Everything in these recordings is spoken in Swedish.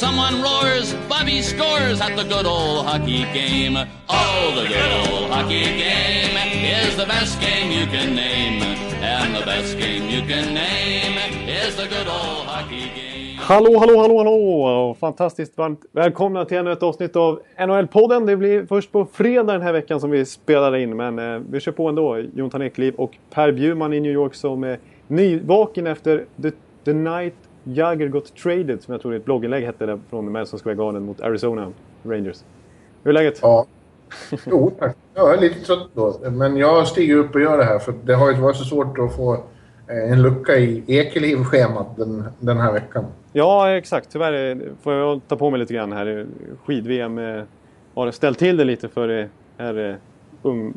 Someone roars, Bobby scores at the good old hockey game. Oh, the good old hockey game is the best game you can name. And the best game you can name is the good old hockey game. Hallå, hallå, hallå, hallå! Fantastiskt varmt välkomna till ännu ett avsnitt av NHL-podden. Det blir först på fredag den här veckan som vi spelar in, men eh, vi kör på ändå. Jonathan Ekliv och Per Bjurman i New York som är nyvaken efter The, the Night Jagger Got Traded, som jag tror ett blogginlägg hette det, från Madison Square Garden mot Arizona Rangers. Hur är läget? Ja. Jo, tack. Jag är lite trött då. Men jag stiger upp och gör det här för det har ju varit så svårt att få eh, en lucka i Ekeliv-schemat den, den här veckan. Ja, exakt. Tyvärr eh, får jag ta på mig lite grann här. Skid-VM eh, har ställt till det lite för här ung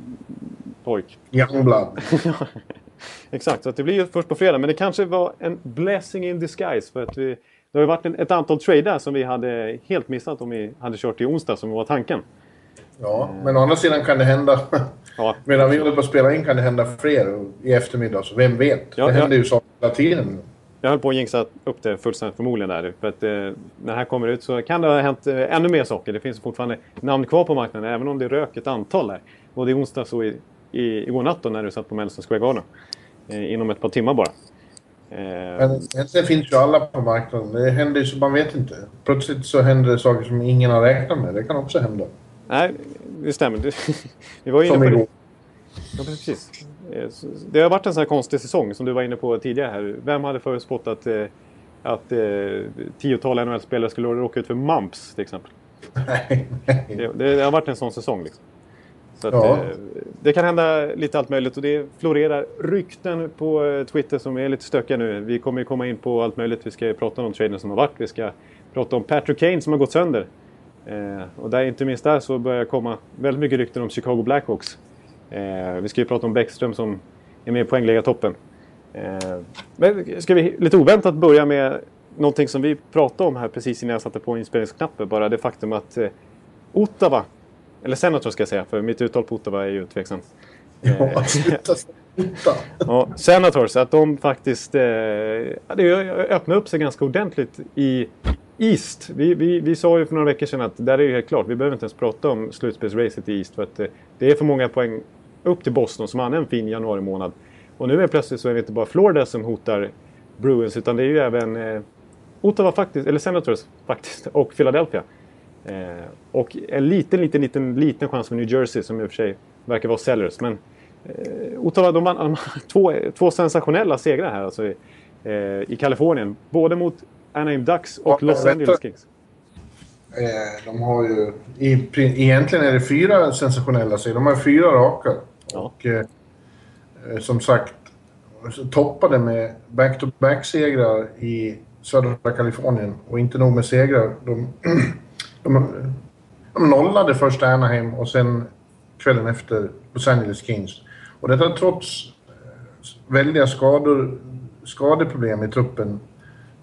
pojk. Youngblood. exakt, så det blir ju först på fredag. Men det kanske var en blessing in disguise. För att vi, det har ju varit en, ett antal trader som vi hade helt missat om vi hade kört i onsdag som var tanken. Ja, men å andra sidan kan det hända. Ja. Medan vi håller på att spela in kan det hända fler i eftermiddag. Så vem vet? Ja, det händer ja. ju saker hela tiden. Jag höll på att jinxa upp det fullständigt förmodligen där. För att eh, när det här kommer ut så kan det ha hänt eh, ännu mer saker. Det finns fortfarande namn kvar på marknaden även om det rök ett antal där. Både i onsdags och i, i, igår natt då, när du satt på Madison Square Garden. Eh, inom ett par timmar bara. Eh, Men sen finns ju alla på marknaden. Det händer ju så man vet inte. Plötsligt så händer det saker som ingen har räknat med. Det kan också hända. Nej, det stämmer. Vi var inne på det. Ja, precis. Eh, det har varit en sån här konstig säsong som du var inne på tidigare här. Vem hade förutspått eh, att eh, tiotal NHL-spelare skulle råka ut för mumps till exempel? Nej, nej. Det, det, har varit en sån säsong liksom. Så att, ja. det kan hända lite allt möjligt och det florerar rykten på Twitter som är lite stökiga nu. Vi kommer ju komma in på allt möjligt. Vi ska prata om traden som har varit. Vi ska prata om Patrick Kane som har gått sönder. och där, inte minst där så börjar komma väldigt mycket rykten om Chicago Blackhawks. Eh, vi ska ju prata om Bäckström som är med i poängläggartoppen. Eh, men ska vi lite oväntat börja med någonting som vi pratade om här precis innan jag satte på inspelningsknappen. Bara det faktum att eh, Ottawa, eller Senator ska jag säga, för mitt uttal på Ottawa är ju tveksamt. Ja, sluta ja, Senators, att de faktiskt eh, det öppnade upp sig ganska ordentligt i East. Vi, vi, vi sa ju för några veckor sedan att där är det helt klart, vi behöver inte ens prata om slutspelsracet i East för att eh, det är för många poäng upp till Boston som hade en fin januari månad. Och nu är plötsligt så är det inte bara Florida som hotar Bruins utan det är ju även eh, Ottawa faktiskt, eller Senators faktiskt, och Philadelphia. Eh, och en liten, liten, liten, liten chans för New Jersey som i och för sig verkar vara sellers. Men eh, Ottawa, de vann två, två sensationella segrar här alltså i, eh, i Kalifornien. Både mot Anaheim Ducks och ja, Los Angeles Kings. Eh, de har ju... I, egentligen är det fyra sensationella serier. De har fyra raka. Ja. Och eh, eh som sagt, toppade med back-to-back-segrar i södra Kalifornien. Och inte nog med segrar. De, de, de nollade först Anaheim och sen kvällen efter Los Angeles Kings. Och detta trots eh, väldiga skador, skadeproblem i truppen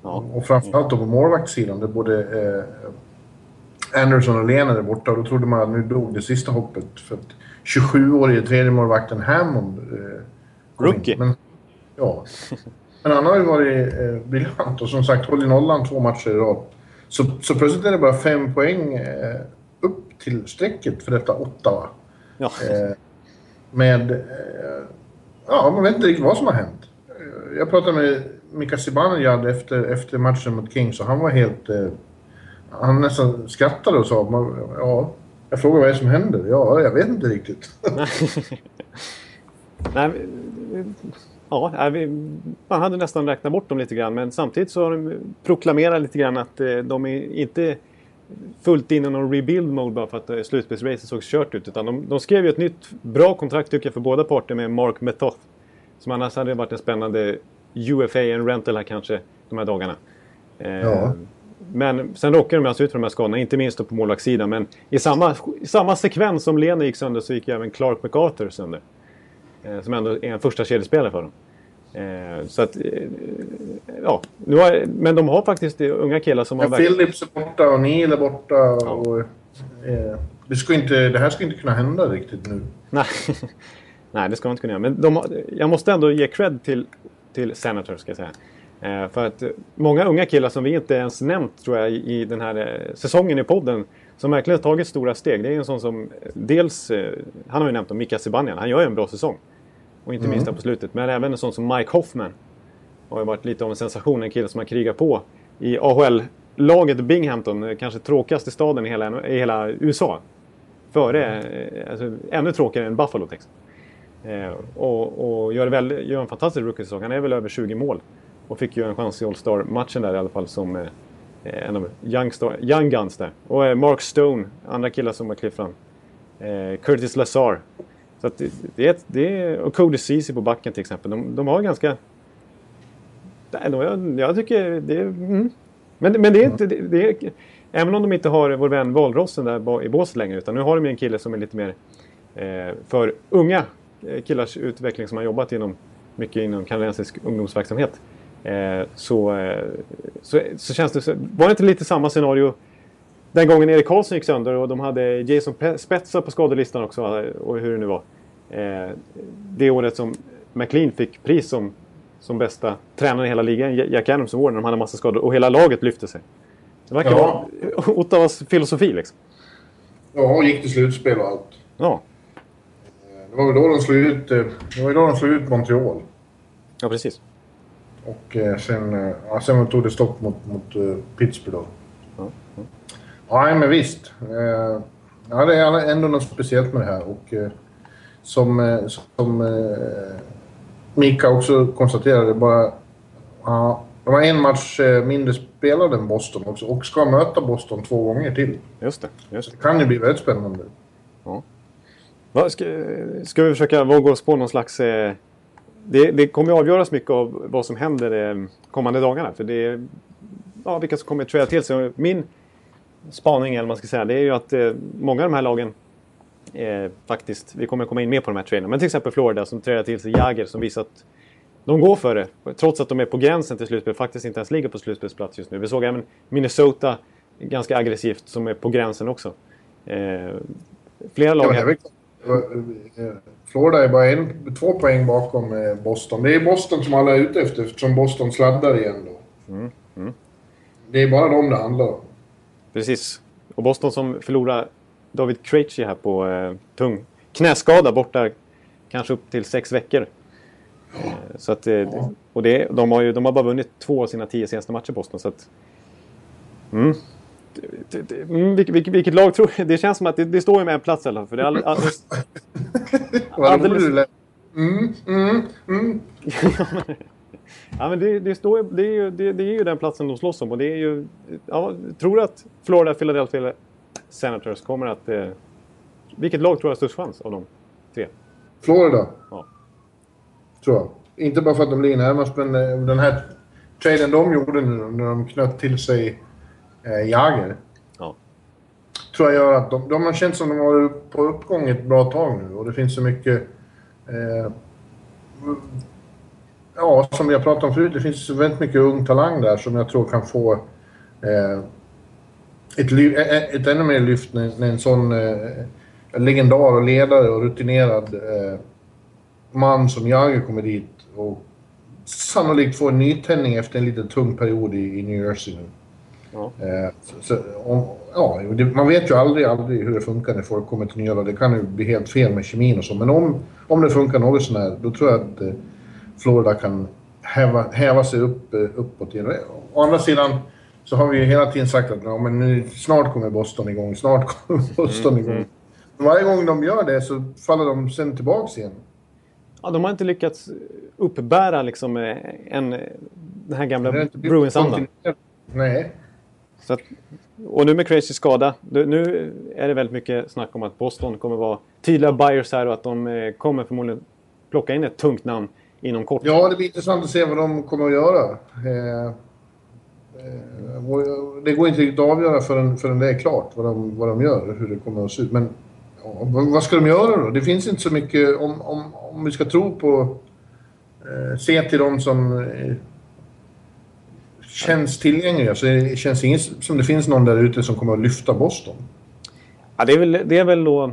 Ja. Och framförallt då på målvaktssidan där både eh, Anderson och Lena är borta. Och då trodde man att nu dog det sista hoppet. För att 27-årige tredje målvakten Hammond eh, Rookie. Men, ja. Men han har ju varit eh, briljant och som sagt hållit nollan två matcher i rad. Så, så plötsligt är det bara fem poäng eh, upp till strecket för detta Ottawa. Ja. Eh, med... Eh, ja, man vet inte riktigt vad som har hänt. Eh, jag pratade med Mika Zibanejad efter, efter matchen mot Kings och han var helt... Eh, han nästan skrattade och sa ja, jag frågade vad det är som händer. Ja, jag vet inte riktigt. Nej, ja, man hade nästan räknat bort dem lite grann men samtidigt så har de proklamerat lite grann att eh, de är inte fullt in i någon rebuild mode bara för att eh, slutspelsracet såg kört ut. Utan de, de, skrev ju ett nytt bra kontrakt tycker jag för båda parter med Mark Metoth. Som annars hade varit en spännande UFA, en rental här kanske, de här dagarna. Eh, ja. Men sen råkade de alltså ut för de här skadorna, inte minst på målvaktssidan. Men i samma, i samma sekvens som Lena gick sönder så gick även Clark MacArthur sönder. Eh, som ändå är en första kedjespelare för dem. Eh, så att, eh, ja. Nu har, men de har faktiskt unga killar som ja, har... Philips är borta och Neil är borta. Ja. Och, eh, det, ska inte, det här ska inte kunna hända riktigt nu. Nej, Nej det ska man inte kunna göra. Men de, jag måste ändå ge cred till, till Senator, ska jag säga. Eh, för att många unga killar som vi inte ens nämnt, tror jag, i, den här eh, säsongen i podden, som verkligen har tagit stora steg. Det är en sån som, dels, eh, han har ju nämnt om Mika Zibanejad, han gör ju en bra säsong. Och inte mm. minst där på slutet. Men även en sån som Mike Hoffman. Har ju varit lite av en sensation, en kille som har krigat på i AHL-laget Binghamton, kanske tråkigaste staden i hela, i hela USA. Före, alltså, ännu tråkigare än Buffalo Texas. Eh, och, och gör, väl, gör en fantastisk rookie-säsong. Han är väl över 20 mål. Och fick ju en chans i All-Star-matchen där i alla fall som eh, Eh, en av young, young Guns där. Och eh, Mark Stone, andra killar som har klivit fram. Eh, Curtis Lazar. Så att det, det, är, det är, och Cody Ceesay på backen till exempel. De, de har ganska... Jag, jag tycker det är... Mm. Men, men det är inte... Det, det är, även om de inte har vår vän Valrossen där i båset längre. Utan nu har de en kille som är lite mer eh, för unga killars utveckling som har jobbat inom mycket inom kanadensisk ungdomsverksamhet. Eh, så, eh, så, så, känns det... Var det inte lite samma scenario den gången Erik Karlsson gick sönder och de hade Jason Spetsa på skadelistan också och hur det nu var. Eh, det året som McLean fick pris som, som bästa tränare i hela ligan, Jack Adams Award, när de hade massa skador och hela laget lyfte sig. Det verkar ja. vara Ottawas filosofi liksom. Ja, och gick till slutspel och allt. Ja. Det var väl då de slog ut, det var då de slog ut Montreal. Ja, precis. Och eh, sen, eh, ja, sen tog det stopp mot, mot uh, Pittsburgh då. Ja, ja. men visst. Eh, ja, det är ändå något speciellt med det här. Och eh, som, eh, som eh, Mika också konstaterade, bara... Ja, de har en match mindre spelade än Boston också och ska möta Boston två gånger till. Just det. Just det. det kan ju bli väldigt spännande. Ja. Va, ska, ska vi försöka våga oss på någon slags... Eh, det, det kommer avgöras mycket av vad som händer de kommande dagarna. För det är ja, vilka som kommer träda till sig. Min spaning, eller man ska säga, det är ju att eh, många av de här lagen eh, faktiskt, vi kommer komma in mer på de här traderna, men till exempel Florida som träder till sig Jagger som visar att de går för det. Trots att de är på gränsen till slutspel, faktiskt inte ens ligger på slutspelsplats just nu. Vi såg även Minnesota ganska aggressivt som är på gränsen också. Eh, flera lag... Ja, Florida är bara en, två poäng bakom eh, Boston. Det är Boston som alla är ute efter eftersom Boston sladdar igen då. Mm, mm. Det är bara dem det handlar om. Precis. Och Boston som förlorar David Krejci här på eh, tung knäskada borta kanske upp till sex veckor. Eh, så att, eh, och det, de, har ju, de har bara vunnit två av sina tio senaste matcher Boston. Så att, mm. Vilket, vilket, lag tror du? Det känns som att det, det står ju med en plats i alla fall. För det är all, all, alldeles... Mm, mm, mm. ja, men det, det, står, det, är ju, det, det, är ju den platsen de slåss om. Och det är ju, ja, tror du att Florida, Philadelphia Senators kommer att... Eh, vilket lag tror du har störst chans av de tre? Florida. Ja. Tror jag. Inte bara för att de ligger närmast, men eh, den här traden de gjorde nu när de knöt till sig eh, Jager. Ja. Tror jag gör att de, de har känt som de har varit på uppgång ett bra tag nu och det finns så mycket... Eh, ja, som vi har pratat om förut, det finns väldigt mycket ung talang där som jag tror kan få eh, ett, ett, ett ännu mer lyft när, när en sån eh, legendar och ledare och rutinerad eh, man som Jagger kommer dit och sannolikt får en nytändning efter en lite tung period i, i New Jersey nu. Ja. Eh, så, så, om, ja, det, man vet ju aldrig, aldrig hur det funkar när folk kommer till nya. Det kan ju bli helt fel med kemin och så. Men om, om det funkar något sånär, då tror jag att eh, Florida kan häva, häva sig upp, eh, uppåt igen. Å andra sidan så har vi ju hela tiden sagt att ja, men nu, snart kommer Boston igång, snart kommer Boston mm, igång. Mm. Varje gång de gör det så faller de sen tillbaks igen. Ja, de har inte lyckats uppbära liksom en, den här gamla Bruins-andan. Nej. Så att, och nu med Crazy skada, nu är det väldigt mycket snack om att Boston kommer vara tydliga buyers här och att de eh, kommer förmodligen plocka in ett tungt namn inom kort. Ja, det blir intressant att se vad de kommer att göra. Eh, eh det går inte riktigt att avgöra förrän, förrän det är klart vad de, vad de gör, hur det kommer att se ut. Men ja, vad ska de göra då? Det finns inte så mycket, om, om, om vi ska tro på eh, se till de som eh, känns tillgängliga så det känns inget som det finns någon där ute som kommer att lyfta Boston. Ja, det är väl, det är väl då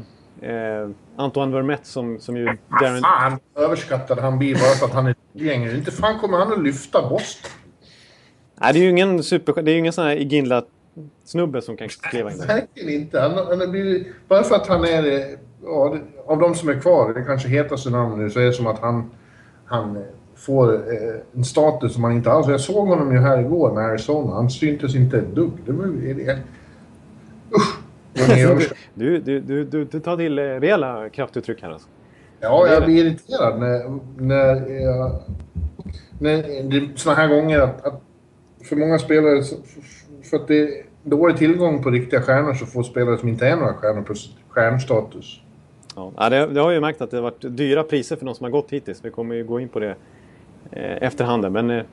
eh, Antoine Vermette som, som ju... Darren... Fan, överskattad han blir bara för att han är tillgänglig. Inte fan kommer han att lyfta Boston. Nej, det är ju ingen super... Det är ju ingen sån här Iginla snubbe som kan skriva in det. Verkligen inte. Han, han blir, bara för att han är... Ja, av de som är kvar, det kanske hetaste namnet nu, så är det som att han, han får eh, en status som han inte alls... Jag såg honom ju här igår med Arizona. Han syntes inte ett dugg. Det var, det, usch! Du, du, du, du, du tar till rejäla kraftuttryck här alltså. Ja, jag blir irriterad när, när, jag, när det såna här gånger att, att för många spelare, för att det är dålig tillgång på riktiga stjärnor så får spelare som inte är några stjärnor plus stjärnstatus. Ja, det, det har ju märkt att det har varit dyra priser för de som har gått hittills. Vi kommer ju gå in på det eh, efterhand. Men eh,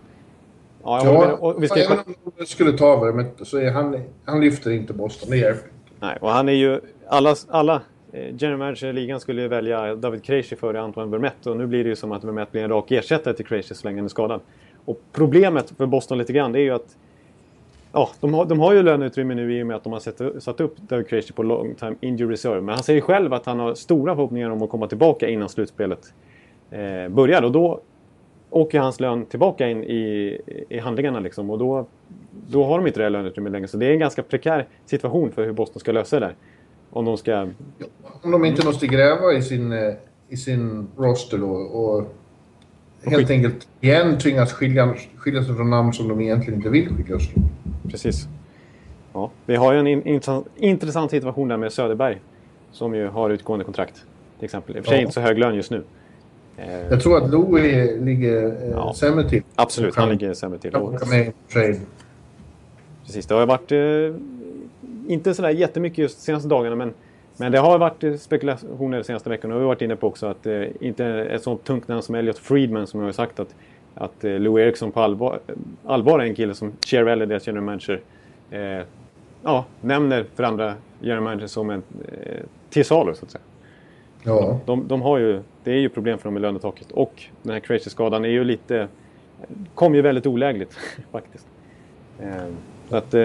ja, ja och vi ska... även om det skulle ta över så är han, han lyfter inte Boston. Det hjälper. Nej, och han är ju... Alla, alla eh, general manager i ligan skulle ju välja David Krejci före Antoine Vermette och nu blir det ju som att Vermette blir en rak ersättare till Krejci så länge han är skadad. Och problemet för Boston lite grann det är ju att Ja, de har, de har ju löneutrymme nu i och med att de har satt, satt upp David Krejci på long time injury reserve. Men han säger själv att han har stora förhoppningar om att komma tillbaka innan slutspelet eh, börjar. Och då åker hans lön tillbaka in i, i handlingarna liksom. Och då, då har de inte det löneutrymme längre. Så det är en ganska prekär situation för hur Boston ska lösa det där. Om de ska... Om de inte måste gräva i sin, eh, i sin roster då och helt enkelt igen tvingas skilja, skilja sig från namn som de egentligen inte vill skilja sig från. Precis. Ja, vi har ju en in, intressant situation där med Söderberg. Som ju har utgående kontrakt. Till exempel. I och för sig ja. inte så hög lön just nu. Eh, Jag tror att Louis ligger eh, ja, sämre till. Absolut, han ligger sämre till. Trade. Precis, det har varit... Eh, inte sådär jättemycket just de senaste dagarna men, men det har varit spekulationer de senaste veckorna. Och vi har varit inne på också att eh, inte ett sånt tungt namn som Elliot Friedman som jag har sagt att att eh, Lou Eriksson på allvar, allvar är en kille som Cherrell, deras general manager, eh, ja, nämner för andra general managers som en eh, till salu så att säga. Ja. De, de, har ju, det är ju problem för dem med lönetaket och den här crazy-skadan är ju lite, kom ju väldigt olägligt faktiskt. Eh, så att, eh,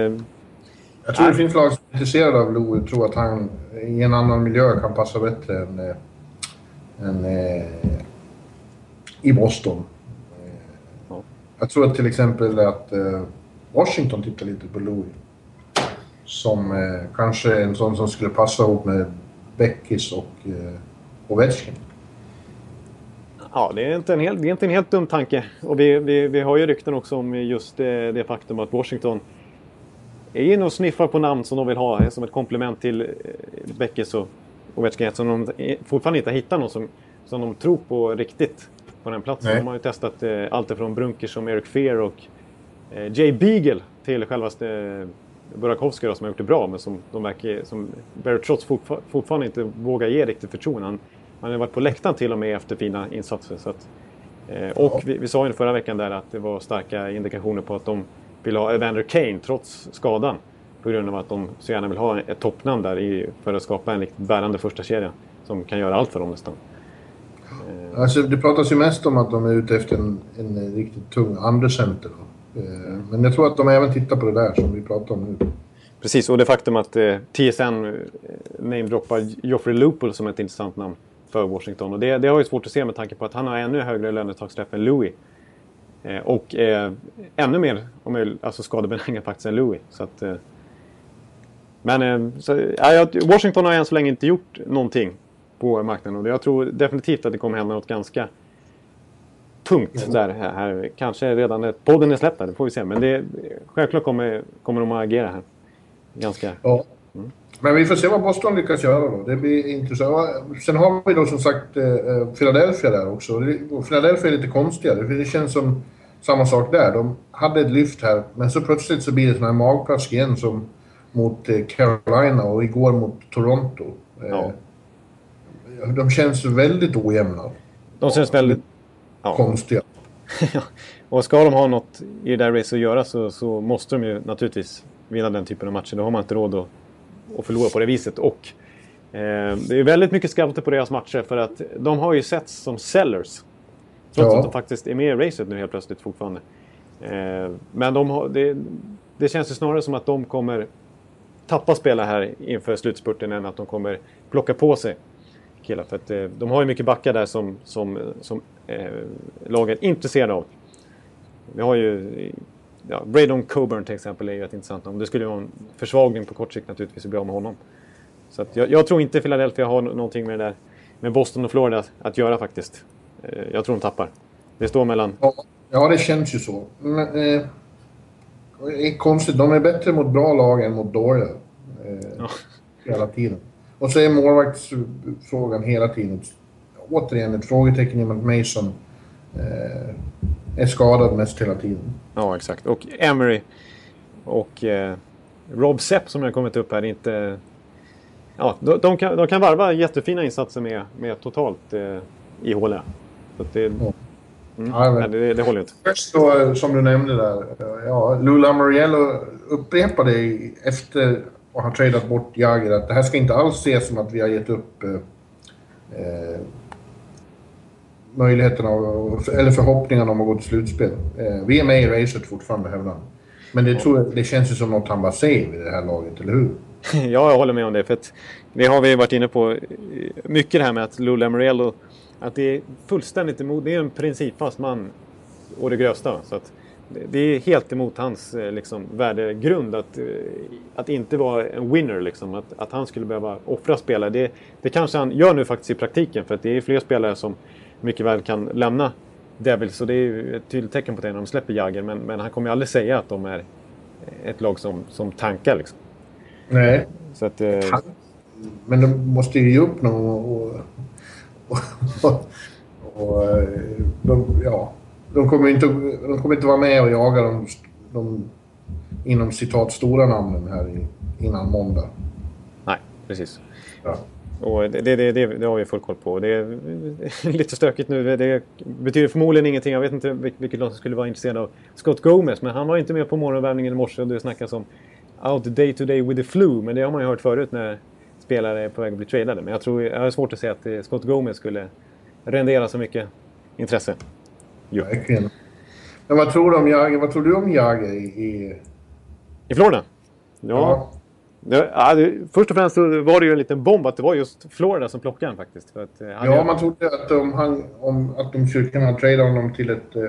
jag tror det finns lag som är intresserade av Lou och tror att han i en annan miljö kan passa bättre än, äh, än äh, i Boston. Jag tror till exempel att eh, Washington tittar lite på Louis. Som eh, kanske en sån som skulle passa ihop med Beckis och eh, Ovechkin. Ja, det är, inte en helt, det är inte en helt dum tanke. Och vi, vi, vi har ju rykten också om just det, det faktum att Washington är inne och sniffar på namn som de vill ha som ett komplement till eh, Beckis och Ovechkin. Som de fortfarande inte hittat någon som, som de tror på riktigt på den platsen. Nej. De har ju testat eh, allt från Brunkers som Eric Fear och eh, Jay Beagle till självaste eh, Burakovsky då, som har gjort det bra men som de verkar, som Barrett Trotz fortfar fortfarande inte vågar ge riktigt förtroende. Han, han har varit på läktaren till och med efter fina insatser. Så att, eh, och ja. vi, vi sa ju förra veckan där att det var starka indikationer på att de vill ha Evander Kane trots skadan. På grund av att de så gärna vill ha ett toppnamn där i, för att skapa en riktigt bärande första kedja som kan göra allt för dem nästan. Alltså, det pratas ju mest om att de är ute efter en, en riktigt tung andrecenter. Eh, men jag tror att de även tittar på det där som vi pratar om nu. Precis, och det faktum att eh, TSN eh, namedroppar Joffrey Lupul som ett intressant namn för Washington. Och det, det har jag svårt att se med tanke på att han har ännu högre lönetaksträff än Louis. Eh, och eh, ännu mer om jag, alltså skadebenägen faktiskt än Louis. Så att, eh, men eh, så, ja, Washington har än så länge inte gjort någonting på marknaden. Och jag tror definitivt att det kommer hända något ganska tungt mm. där. Här, här. Kanske redan när podden är släppt där, det får vi se. Men det, självklart kommer, kommer de att agera här. Ganska... Ja. Mm. Men vi får se vad Boston lyckas göra då. Det blir intressant. Sen har vi då som sagt eh, eh Philadelphia där också. Philadelphia är lite konstigare. För det känns som samma sak där. De hade ett lyft här, men så plötsligt så blir det sån här magplask igen som mot eh, Carolina och igår mot Toronto. Ja de känns väldigt ojämna. De känns väldigt... Ja. Konstiga. och ska de ha något i det där racet att göra så, så, måste de ju naturligtvis vinna den typen av matcher. Då har man inte råd att, att förlora på det viset. Och eh, det är väldigt mycket scouter på deras matcher för att de har ju setts som sellers. Trots ja. att de faktiskt är med i racet nu helt plötsligt fortfarande. Eh, men de har, det, det känns ju snarare som att de kommer tappa spelare här inför slutspurten än att de kommer plocka på sig killar. För att eh, de har ju mycket backar där som, som, som eh, lagen är intresserade av. Vi har ju... Ja, Braydon Coburn till exempel är ju ett intressant namn. Det skulle vara en försvagning på kort sikt naturligtvis att bli av med honom. Så att jag, jag, tror inte Philadelphia har någonting med det där med Boston och Florida att göra faktiskt. Eh, jag tror de tappar. Det står mellan... Ja, ja det känns ju så. Men, eh, det är konstigt. De är bättre mot bra lag än mot dåliga. Eh, ja. Hela tiden. Och så är målvaktsfrågan hela tiden återigen ett frågetecken i och med att Mason eh, är skadad mest hela tiden. Ja, exakt. Och Emery och eh, Rob Sepp som har kommit upp här inte... Ja, de, de, kan, de kan varva jättefina insatser med, med totalt eh, ihåliga. Så det, mm. ja, men, det, det, håller inte. Först då, som du nämnde där, ja, Lula Moriello upprepade efter och har tradat bort Jagr att det här ska inte alls ses som att vi har gett upp eh, eh möjligheterna eller förhoppningarna om att gå till slutspel. Eh, vi är med i racet fortfarande, hävdar han. Men det, tror det känns ju som något han bara säger vid det här laget, eller hur? ja, jag håller med om det. För att det har vi varit inne på mycket det här med att Lou Lamoriello, att det är fullständigt emot, det är en principfast man och det grövsta. Så att det är helt emot hans eh, liksom, värdegrund att, eh, att inte vara en winner. Liksom. Att, att han skulle behöva offra spelare. Det, det kanske han gör nu faktiskt i praktiken. För att det är fler spelare som mycket väl kan lämna Devils. Så det är ett tydligt tecken på det när de släpper Jagger. Men, men han kommer ju aldrig säga att de är ett lag som, som tankar. Liksom. Nej. Så att, eh... Men de måste ju ge upp någon och, och, och, och de, ja, de kommer inte, de kommer inte vara med och jaga de, de inom citat stora namnen här i, innan måndag. Nej, precis. Ja. Och det, det, det, det, har vi full koll på. Det är lite stökigt nu. Det betyder förmodligen ingenting. Jag vet inte vilket lag som skulle vara intresserad av Scott Gomez. Men han var inte med på morgonvärmningen i morse och det snackas om out day to day with the flu. Men det har man ju hört förut när spelare är på väg att bli tradade. Men jag tror jag har svårt att säga att Scott Gomez skulle rendera så mycket intresse. Jo. Verkligen. Men vad tror du om Jagr? Vad tror du om Jagr i, i... I Florida? Ja. ja. Ja först och främst var det ju en liten bomb att det var just Florida som plockade den faktiskt. För att, eh, ja, jag... man trodde att de, han, om, att de skulle kunna trada honom till, ett, eh,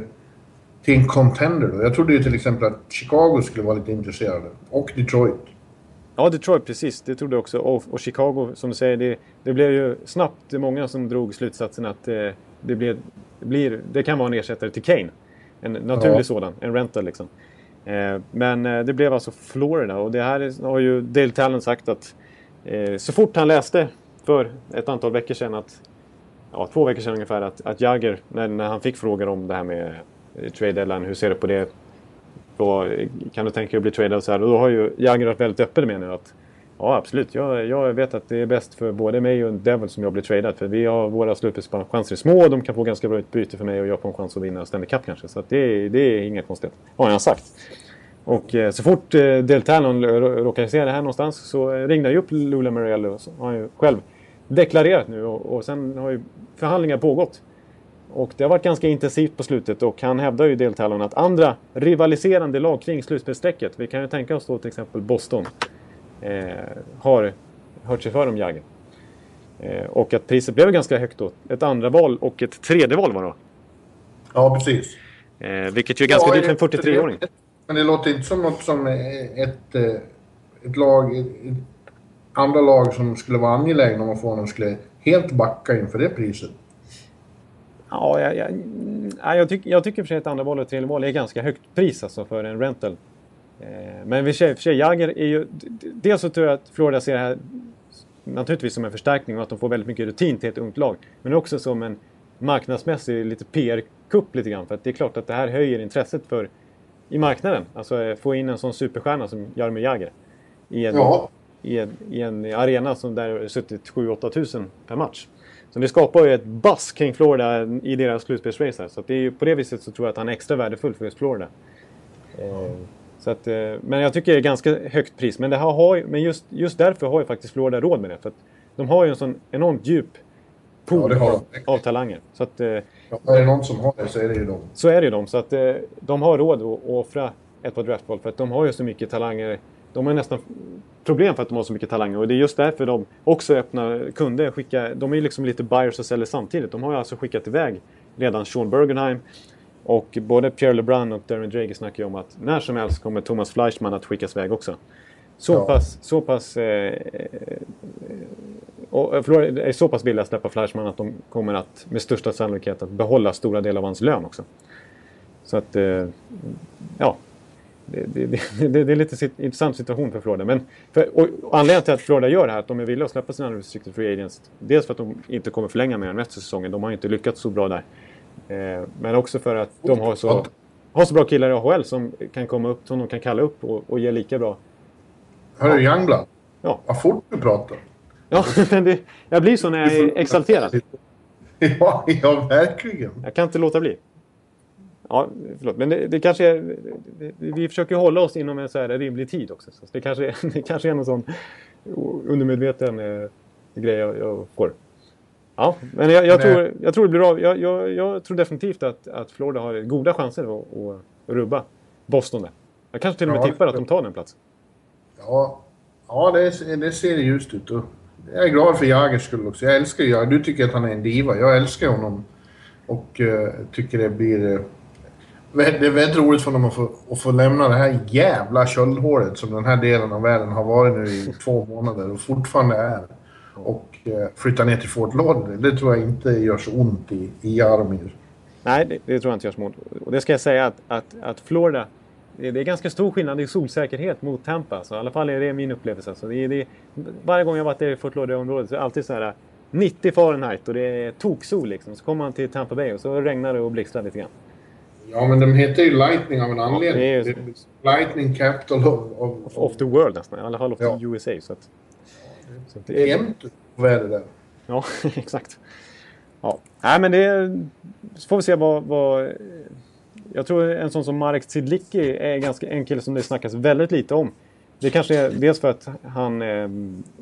till en contender. Då. Jag trodde ju till exempel att Chicago skulle vara lite intresserade. Och Detroit. Ja, Detroit precis. Det trodde jag också. Och, och Chicago, som du säger, det, det blev ju snabbt många som drog slutsatsen att eh, det blev det, blir, det kan vara en ersättare till Kane. En naturlig ja. sådan, en rental liksom. Eh, men eh, det blev alltså Florida och det här har ju Dale Talon sagt att eh, så fort han läste för ett antal veckor sedan att ja, två veckor sedan ungefär att, att Jagger, när, när han fick frågor om det här med trade deadline, hur ser du på det? Då, kan du tänka dig att bli tradad och så här? Och då har ju Jagger varit väldigt öppen med nu att Ja, absolut. Jag, jag vet att det är bäst för både mig och Devil som jag blir tradad. För vi har våra slutspelschanser är små och de kan få ganska bra utbyte för mig och jag får en chans att vinna Stanley Cup kanske. Så det, det är inga konstigheter. Har jag sagt. Och eh, så fort eh, deltagaren råkar råkade se det här någonstans så ringde jag upp Lula Mariello. Så har han ju själv deklarerat nu och, och sen har ju förhandlingar pågått. Och det har varit ganska intensivt på slutet och han hävdar ju Del att andra rivaliserande lag kring slutspelsstrecket, vi kan ju tänka oss då till exempel Boston, har hört sig för om Jagger. Eh, och att priset blev ganska högt då. Ett andra val och ett tredje val var det Ja, precis. Eh, vilket ju är ganska ja, dyrt för en 43-åring. Men det låter inte som något som ett, eh, ett lag, ett andra lag som skulle vara angelägna om att få honom skulle helt backa inför det priset. Ja, jag, jag, jag, tycker, jag tycker för sig att andra val och tredje val är ganska högt pris alltså för en rental. Eh, men för sig, för sig Jagger är ju... Dels så tror jag att Florida ser det här naturligtvis som en förstärkning och att de får väldigt mycket rutin till ett ungt lag. Men också som en marknadsmässig lite PR-kupp lite grann. För att det är klart att det här höjer intresset för i marknaden. Alltså eh, få in en sån superstjärna som Jaromir Jagr. I en, ja. i, en, I en arena som där suttit 7-8 tusen per match. Så det skapar ju ett bass kring Florida i deras slutspelsrace Så det är, på det viset så tror jag att han är extra värdefull för just Florida. Eh, så att, eh, men jag tycker det är ganska högt pris. Men, det har, men just, just därför har ju faktiskt Florida råd med det. För att de har ju en sån enormt djup pool ja, av, talanger. Så att, eh, ja, är det någon som har det så är det ju de. Så är det ju de. Så att eh, de har råd att offra ett par draftval för att de har ju så mycket talanger. De har nästan problem för att de har så mycket talanger och det är just därför de också öppnar, kunde skicka, de är ju liksom lite buyers och säljer samtidigt. De har ju alltså skickat iväg redan Sean Bergenheim och både Pierre LeBrun och Darren Drager snackar ju om att när som helst kommer Thomas Fleischmann att skickas iväg också. Så ja. pass, så pass eh, och Florida är så pass villiga att släppa Fleischmann att de kommer att med största sannolikhet att behålla stora delar av hans lön också. Så att, eh, ja. Det, det, det, det, är lite sit intressant situation för Florida. Men för, och, och anledningen till att Florida gör det här, att de är villiga att släppa sina unrestricted free agents. Dels för att de inte kommer förlänga mer än av säsongen. De har inte lyckats så bra där. Eh, men också för att de har så, har så bra killar i AHL som kan komma upp, som de kan kalla upp och, och ge lika bra. Hörru Youngblood. Ja. Vad fort du pratar. Ja, men det, jag blir så när jag är exalterad. Ja, ja, verkligen. Jag kan inte låta bli. Ja, förlåt. Men det, det kanske är... Det, vi försöker hålla oss inom en så här rimlig tid också. Så det, kanske, det kanske är någon sån undermedveten eh, grej jag, jag får. Ja, men jag, jag tror, jag tror det blir bra. Jag, jag, jag, tror definitivt att, att Florida har goda chanser att, att rubba Boston där. Jag kanske till och med ja, tippar att de tar den platsen. Ja, ja det, det ser ljust ut. Jag är glad för Jagers skull också. Jag älskar Jagr. Du tycker att han är en diva. Jag älskar honom. Och uh, tycker det blir... Uh, det är väldigt roligt för honom att få, att få lämna det här jävla köldhålet som den här delen av världen har varit nu i två månader och fortfarande är. Och uh, flytta ner till Fort Lauderdale. Det tror jag inte gör så ont i, i Jaromir. Nej, det, det, tror jag inte gör så ont. Och det ska jag säga att, att, att Florida det är ganska stor skillnad i solsäkerhet mot Tampa. Så I alla fall är det min upplevelse. Så det det varje gång jag varit i Fort Lauderdale-området så är det alltid så här 90 Fahrenheit och det är toksol liksom. Så kommer man till Tampa Bay och så regnar det och blixtrar lite grann. Ja, men de heter ju Lightning av en anledning. Ja, Lightning Capital of, of, of, of, the World nästan. I alla fall of ja. the USA. Så att, så det är jämnt väder där. Ja, exakt. Ja, Nej, men det... Så får vi se vad, vad jag tror en sån som Marek Zidlicki är ganska en kille som det snackas väldigt lite om. Det kanske är dels för att han är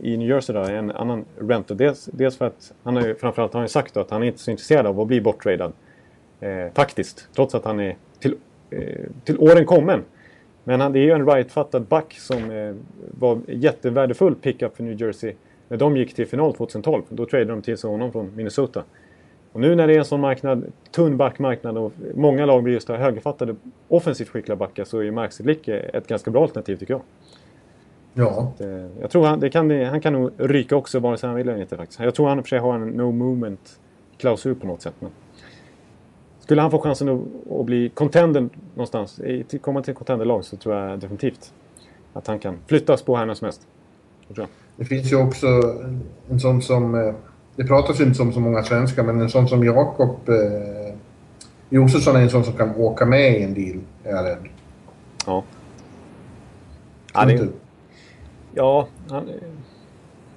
i New Jersey då, är en annan renter. Dels, dels för att han har ju, framförallt har han sagt då att han är inte så intresserad av att bli borttradad. Eh, faktiskt. Trots att han är till, eh, till åren kommen. Men han, det är ju en right-fattad back som eh, var jättevärdefull pickup för New Jersey när de gick till final 2012. Då tradade de till sig honom från Minnesota. Och nu när det är en sån marknad, tunn backmarknad och många lag blir just högerfattade offensivt skickliga backar så är Mark Sedlick ett ganska bra alternativ tycker jag. Ja. Att, eh, jag tror han, kan, han kan nog ryka också vare sig han vill eller inte faktiskt. Jag tror han för sig har en no movement klausul på något sätt. Men skulle han få chansen att, att bli contender någonstans, komma till contenderlag så tror jag definitivt att han kan flyttas på här när som helst. Det finns ju också en sån som eh, det pratas inte om så många svenskar, men en sån som Jakob eh, Josefsson är en sån som kan åka med i en deal, är jag rädd. Ja. Ja, det, ja, han,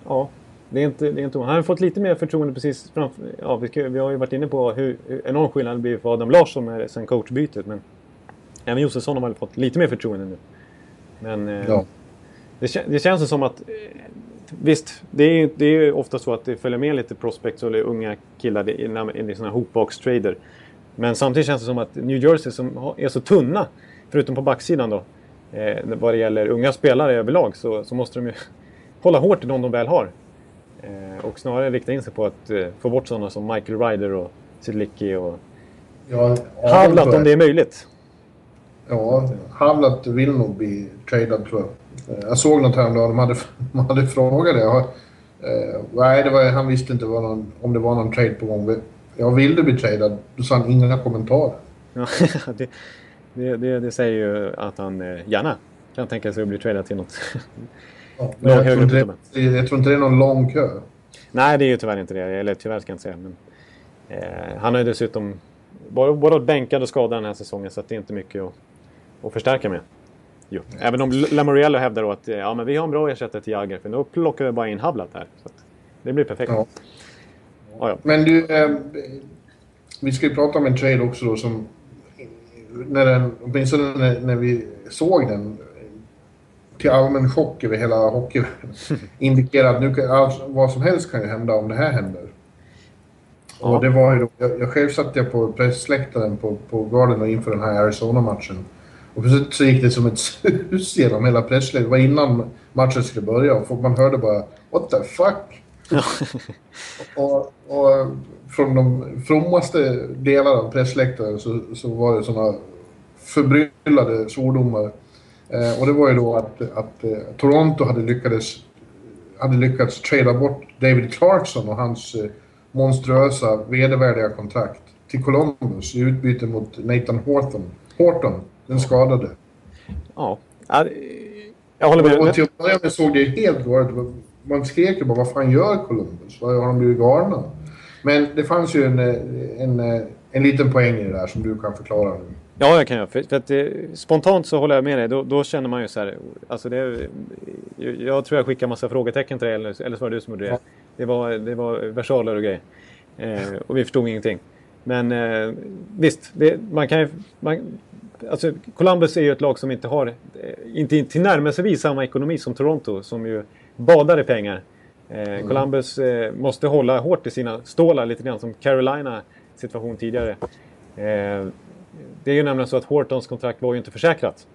ja, det är inte, det är inte Han har fått lite mer förtroende precis framför... Ja, vi, ska, vi har ju varit inne på hur, hur enorm skillnad det blir för Adam Larsson med, sen coachbytet. Men även Josefsson har väl fått lite mer förtroende nu. Men eh, ja. det, det känns som att eh, visst, det är, det är ofta så att det följer med lite prospects eller unga killar i, i, i sådana här hoopbox-trader. Men samtidigt känns det som att New Jersey som är så tunna, förutom på backsidan då, eh, vad det gäller unga spelare överlag så, så måste de ju hålla hårt i de de väl har. Eh, och snarare rikta in sig på att eh, få bort sådana som Michael Ryder och Sidlicki och ja, Havlat om det är möjligt. Ja, Havlat vill nog bli tradad tror jag. Eh, jag såg något häromdagen, de hade, de hade frågat det. Uh, nej, det var, han visste inte någon, om det var någon trade på gång. Jag vill du bli tradad? Då sa han inga kommentarer. Ja, det, det, det, det, säger ju att han eh, gärna kan tänka sig att bli tradad till något ja, men jag, tror inte det, jag tror inte det är någon lång kö. Nej, det är ju tyvärr inte det. Eller tyvärr ska jag inte säga. Men, eh, han har ju dessutom både, både bänkad och skadad den här säsongen så det är inte mycket att, att förstärka med. Jo. Även om Lamoriello hävdar då att ja, men vi har en bra ersättare till Jagger för då plockar vi bara in Hablat här. Så det blir perfekt. Ja. Ja, ja. Men du, eh, vi ska ju prata om en trade också då som... När den, åtminstone när, när vi såg den till allmän chock över hela hockey indikerar att nu kan, alltså, vad som helst kan ju hända om det här händer. Ja. Och det var ju då, jag, jag själv satt jag på pressläktaren på, på Garden inför den här Arizona-matchen. Och plötsligt så gick det som ett sus genom hela pressläktaren. Det var innan matchen skulle börja och man hörde bara “What the fuck?” och, och, från de frommaste delarna av pressläktaren så, så var det såna förbryllade svordomar. Eh, och det var ju då att, att eh, Toronto hade lyckats, hade lyckats trada bort David Clarkson och hans eh, monstruösa, vedervärdiga kontrakt till Columbus i utbyte mot Nathan Horton, Horton den skadade. Ja, jag håller med. Och till börja med såg det helt galet Man skrek ju bara, vad fan gör Columbus? Vad har de blivit galna? Men det fanns ju en, en, en liten poäng i det där som du kan förklara nu. Ja, jag kan göra. För, för att, eh, spontant så håller jag med dig. Då, då känner man ju så här. Alltså det, jag tror jag skickade massa frågetecken till dig, eller, eller så var det du som gjorde det. Ja. Det, var, det var versaler och grejer. Eh, och vi förstod ingenting. Men eh, visst, det, man kan ju... Man, alltså Columbus är ju ett lag som inte har, eh, inte tillnärmelsevis samma ekonomi som Toronto, som ju badar i pengar. Eh, mm. Columbus eh, måste hålla hårt i sina stålar, lite grann som Carolina situation tidigare. Eh, det är ju nämligen så att Hortons kontrakt var ju inte försäkrat.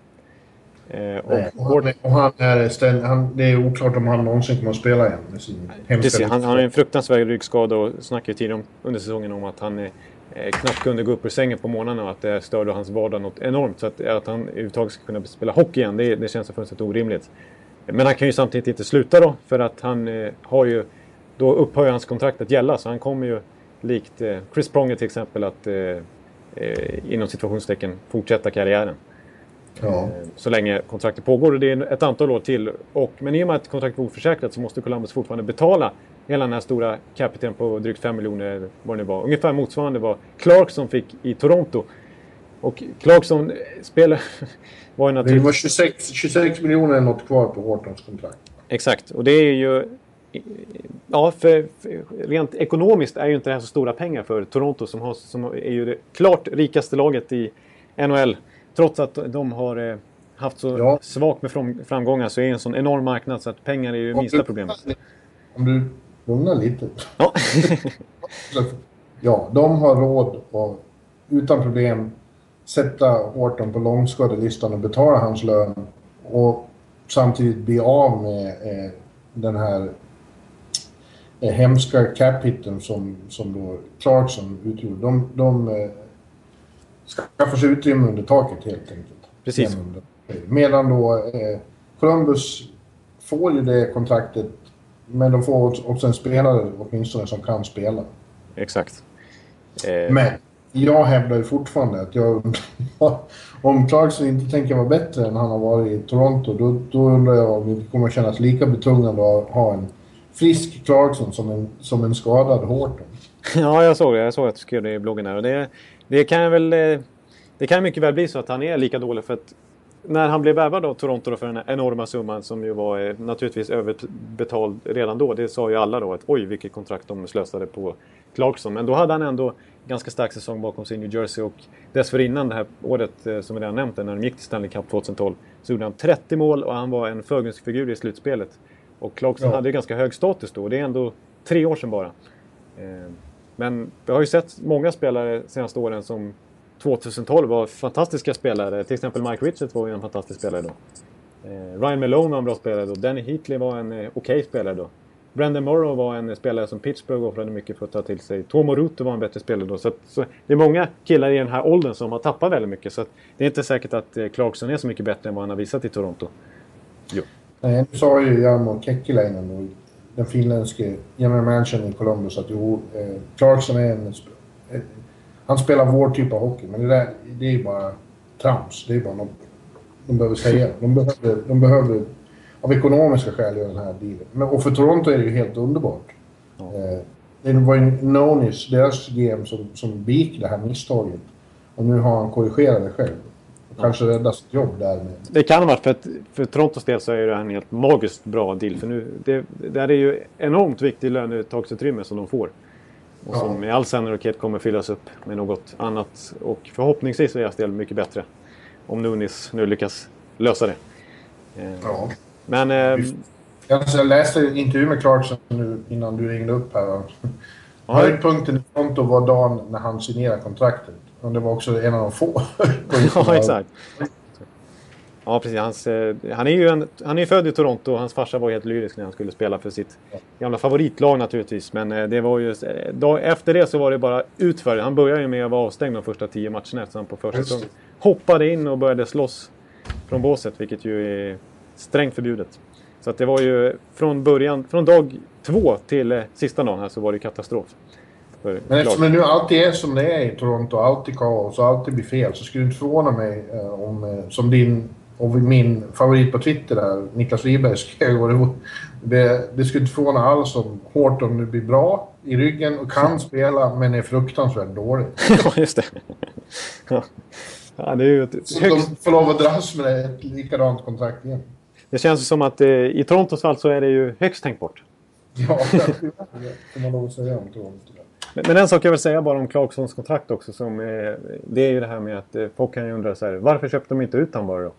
Eh, och, Nej, och, han, är ställ, han, det är oklart om han någonsin kommer att spela igen med sin Precis, han, han har en fruktansvärd ryggskada och snackade ju tidigare under säsongen om att han eh, knappt kunde gå upp ur sängen på morgnarna och att det störde hans vardag något enormt. Så att, att han överhuvudtaget ska kunna spela hockey igen, det, det känns fullständigt orimligt. Men han kan ju samtidigt inte sluta då, för att han eh, har ju... Då upphör hans kontrakt att gälla, så han kommer ju likt eh, Chris Pronger till exempel att eh, inom situationstecken fortsätta karriären. Ja. Eh, så länge kontraktet pågår och det är ett antal år till. Och, men i och med att kontraktet var oförsäkrat så måste Columbus fortfarande betala hela den här stora capiten på drygt 5 miljoner vad det var. Ungefär motsvarande vad Clarkson fick i Toronto. Och Clarkson spelar... var ju naturligtvis... Det var 26, 26 miljoner något kvar på Hortons kontrakt. Exakt, och det är ju ja, för, för, rent ekonomiskt är ju inte det här så stora pengar för Toronto som, har, som är ju det klart rikaste laget i NHL. Trots att de har eh, haft så ja. svagt med framgångar så är det en sån enorm marknad så att pengar är ju om minsta problemet. Om du lugnar lite. Ja. ja, de har råd att utan problem sätta Horton på långskadelistan och betala hans lön och samtidigt bli av med eh, den här hemska cap-hitten som, som då Clarkson utgjorde. De, de eh, skaffar sig utrymme under taket helt enkelt. Precis. Medan då eh, Columbus får ju det kontraktet men de får också en spelare åtminstone som kan spela. Exakt. Eh... Men jag hävdar ju fortfarande att jag, om Clarkson inte tänker vara bättre än han har varit i Toronto då, då undrar jag om det kommer att kännas lika betungande att ha en frisk Clarkson som en, som en skadad Horton. Ja, jag såg det. Jag såg att du skrev det i bloggen här. Och det, det kan väl... Eh, det kan mycket väl bli så att han är lika dålig för att när han blev värvad av Toronto för den enorma summan som ju var eh, naturligtvis överbetald redan då. Det sa ju alla då att oj vilket kontrakt de slösade på Clarkson. Men då hade han ändå ganska stark säsong bakom sig i New Jersey och dessförinnan det här året eh, som vi redan nämnt när de gick till Stanley Cup 2012 så gjorde han 30 mål och han var en förgrundsfigur i slutspelet. Och Clarkson ja. hade ganska hög status då och det är ändå tre år sedan bara. Eh, men vi har ju sett många spelare de senaste åren som 2012 var fantastiska spelare. Till exempel Mike Richards var ju en fantastisk spelare då. Eh, Ryan Malone var en bra spelare då. Danny Heatley var en okej okay spelare då. Brandon Morrow var en spelare som Pittsburgh offrade mycket för att ta till sig. Tomo Ruto var en bättre spelare då. Så, att, så det är många killar i den här åldern som har tappat väldigt mycket. Så det är inte säkert att eh, Clarkson är så mycket bättre än vad han har visat i Toronto. Jo. Nej, nu sa ju Jarmo Kekkiläinen, den finländske general managern i Columbus, att jo, eh, Clarkson är en... Eh, han spelar vår typ av hockey, men det, där, det är bara trams. Det är bara något de behöver säga. De behöver, de behöver av ekonomiska skäl göra den här dealen. Men, och för Toronto är det ju helt underbart. Ja. Eh, det var ju Nonis, deras GM, som, som begick det här misstaget. Och nu har han korrigerat det själv. Kanske räddat sitt jobb därmed. Det kan ha varit för att för Torontos del så är det en helt magiskt bra deal. För nu, det, det är ju enormt viktigt lönetagsutrymme som de får. Och ja. som i all sannolikhet kommer fyllas upp med något annat. Och förhoppningsvis för deras del mycket bättre. Om Nunis nu lyckas lösa det. Ja. Men... Eh, jag läste en intervju med Clarkson nu innan du ringde upp här. Höjdpunkten i Toronto var dagen när han signerade kontraktet. Och det var också en av de få Ja, exakt. Ja, precis. Hans, eh, han är ju en, han är född i Toronto och hans farsa var helt lyrisk när han skulle spela för sitt gamla favoritlag naturligtvis. Men eh, det var ju, eh, efter det så var det bara utför. Han började ju med att vara avstängd de första tio matcherna eftersom han på försäsong hoppade in och började slåss från båset, vilket ju är strängt förbjudet. Så att det var ju från början, från dag två till sista dagen här så var det katastrof. Men eftersom det nu alltid är som det är i Toronto, alltid kaos och alltid blir fel, så skulle det inte förvåna mig eh, om, eh, som din och min favorit på Twitter där, Niklas Wiberg, skrev det, det skulle inte förvåna alls om Horton nu blir bra i ryggen och kan spela, men är fruktansvärt dålig. ja, just det. ja, det är ju ett så högst... de får lov att dras med ett likadant kontrakt igen. Det känns som att eh, i Torontos fall så är det ju högst tänkbart. Ja, det får man lov att säga om Toronto. Men en sak jag vill säga bara om Clarksons kontrakt också. Som, eh, det är ju det här med att eh, folk kan ju undra så här, varför köpte de inte ut honom bara då?